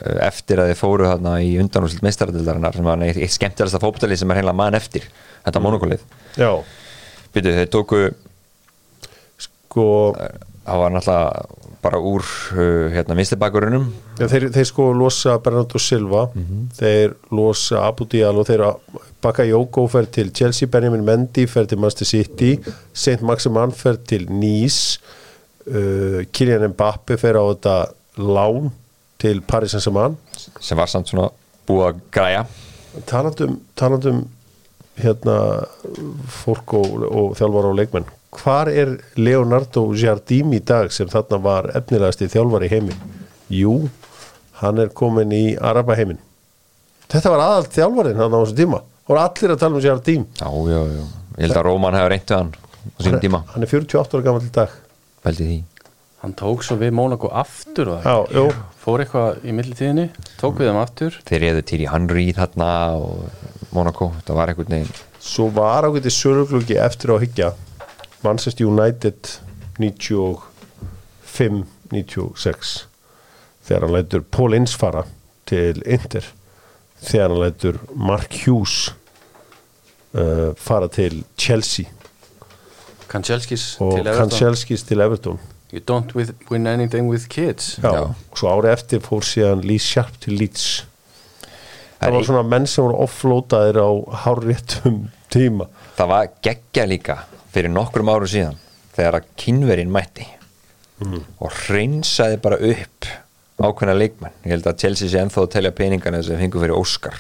eh, eftir að þeir fóru þarna í undanúslitt meistaradildarinnar sem var eitt, eitt skemmtilegasta fótballið sem er heila mann eftir þetta mm. monokolið Já, Býtu, þeir tóku, sko það var náttúrulega bara úr uh, hérna vinstibakurunum ja, þeir, þeir sko losa Bernardo Silva þeir losa Abu Diallo þeir baka Jóko fer til Chelsea, Benjamin Mendy fer til Manchester City Saint Maximan fer til Nice uh, Kylian Mbappe fer á þetta lán til Paris Saint-Germain. Sem var samt svona búið að græja. Talandum, talandum hérna fólk og, og þjálfar og leikmenn hvar er Leonardo Jardim í dag sem þarna var efnilegast í þjálfar í heimin jú, hann er komin í Araba heimin þetta var aðalt þjálfarinn hann á þessu tíma. Og allir að tala um Jardim. Já, já, já, ég held að Róman hefur reynt við hann á sínum tíma, hann er 48 ára gammal í dag. Veldi því. Hann tók svo við Mónaco aftur og já, jú, fór eitthvað í millitíðinni, tók við þeim aftur. Þeir eða til í Henry þarna og Monaco, það var veginn svo var ákveðið söruglugi eftir á higgja Manchester United 95-96 þegar hann lætur Paul Ince fara til Inter þegar hann lætur Mark Hughes uh, fara til Chelsea. Kanchelskis og til Everton? Kanchelskis til Everton. You don't with, win anything with kids. Já, Já. og svo ári eftir fór síðan Lee Sharp til Leeds. Það var svona menn sem voru offloadaðir á hárréttum tíma. Það var geggja líka fyrir nokkrum árum síðan þegar að kynverinn mætti og hreinsaði bara upp ákveðna leikmenn. Ég held að Chelsea sé ennþá að telja peningana sem fengur fyrir Óskar.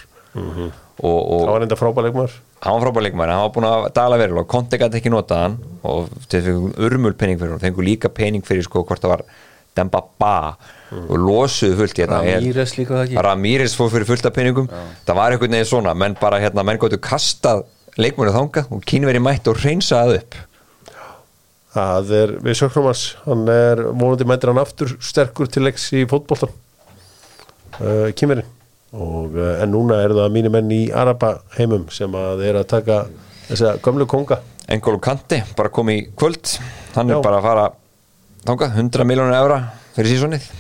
Og, og það var enda frábæleikmar hann var frábær leikmenn, hann var búin að dala verulega og Konti gæti ekki notað hann og þeir fengur urmul pening fyrir hann, fengur líka pening fyrir sko hvort það var Demba Ba og losuðu fullt í þetta. Ramírez líka það ekki? Ramírez fór fyrir fullt af peningum. Það var einhvern veginn svona, menn bara hérna menn góttu kastað leikmennu þanga og kínveri mætt og hreinsaði upp. Það er, við söknum hans, hann er vonandi mætir hann aftur sterkur til leiks í fótboltan uh, kýmirinn og uh, en núna er það mínu menn í Araba heimum sem að er að taka þessa gömlu konga. Engolo Kanti bara kom í kvöld. Hann Já. er bara að fara þanga 100 miljónur evra fyrir sísonið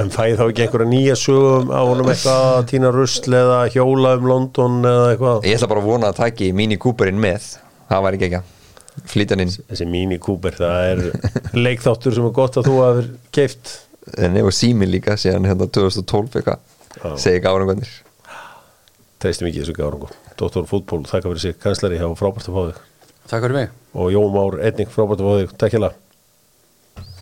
en fæði þá ekki einhverja nýja sögum á honum eitthvað að tína rusl eða hjóla um London eða eitthvað? Ég ætla bara að vona að taki Mini Cooperinn með. Það væri ekki ekki flýtan inn. Þessi Mini Cooper, það er leikþáttur sem er gott að þú hafur keift en ef og símin líka síðan hérna 2012 eitthvað. Já. segi ekki árangarnir treystum ekki þessu gárangu Dóttor fútból, þakka fyrir sig. Kanslari, það var frábært að fá þig. Takk fyrir mig. Og Jón Már einnig frábært að fá þig, takk hjá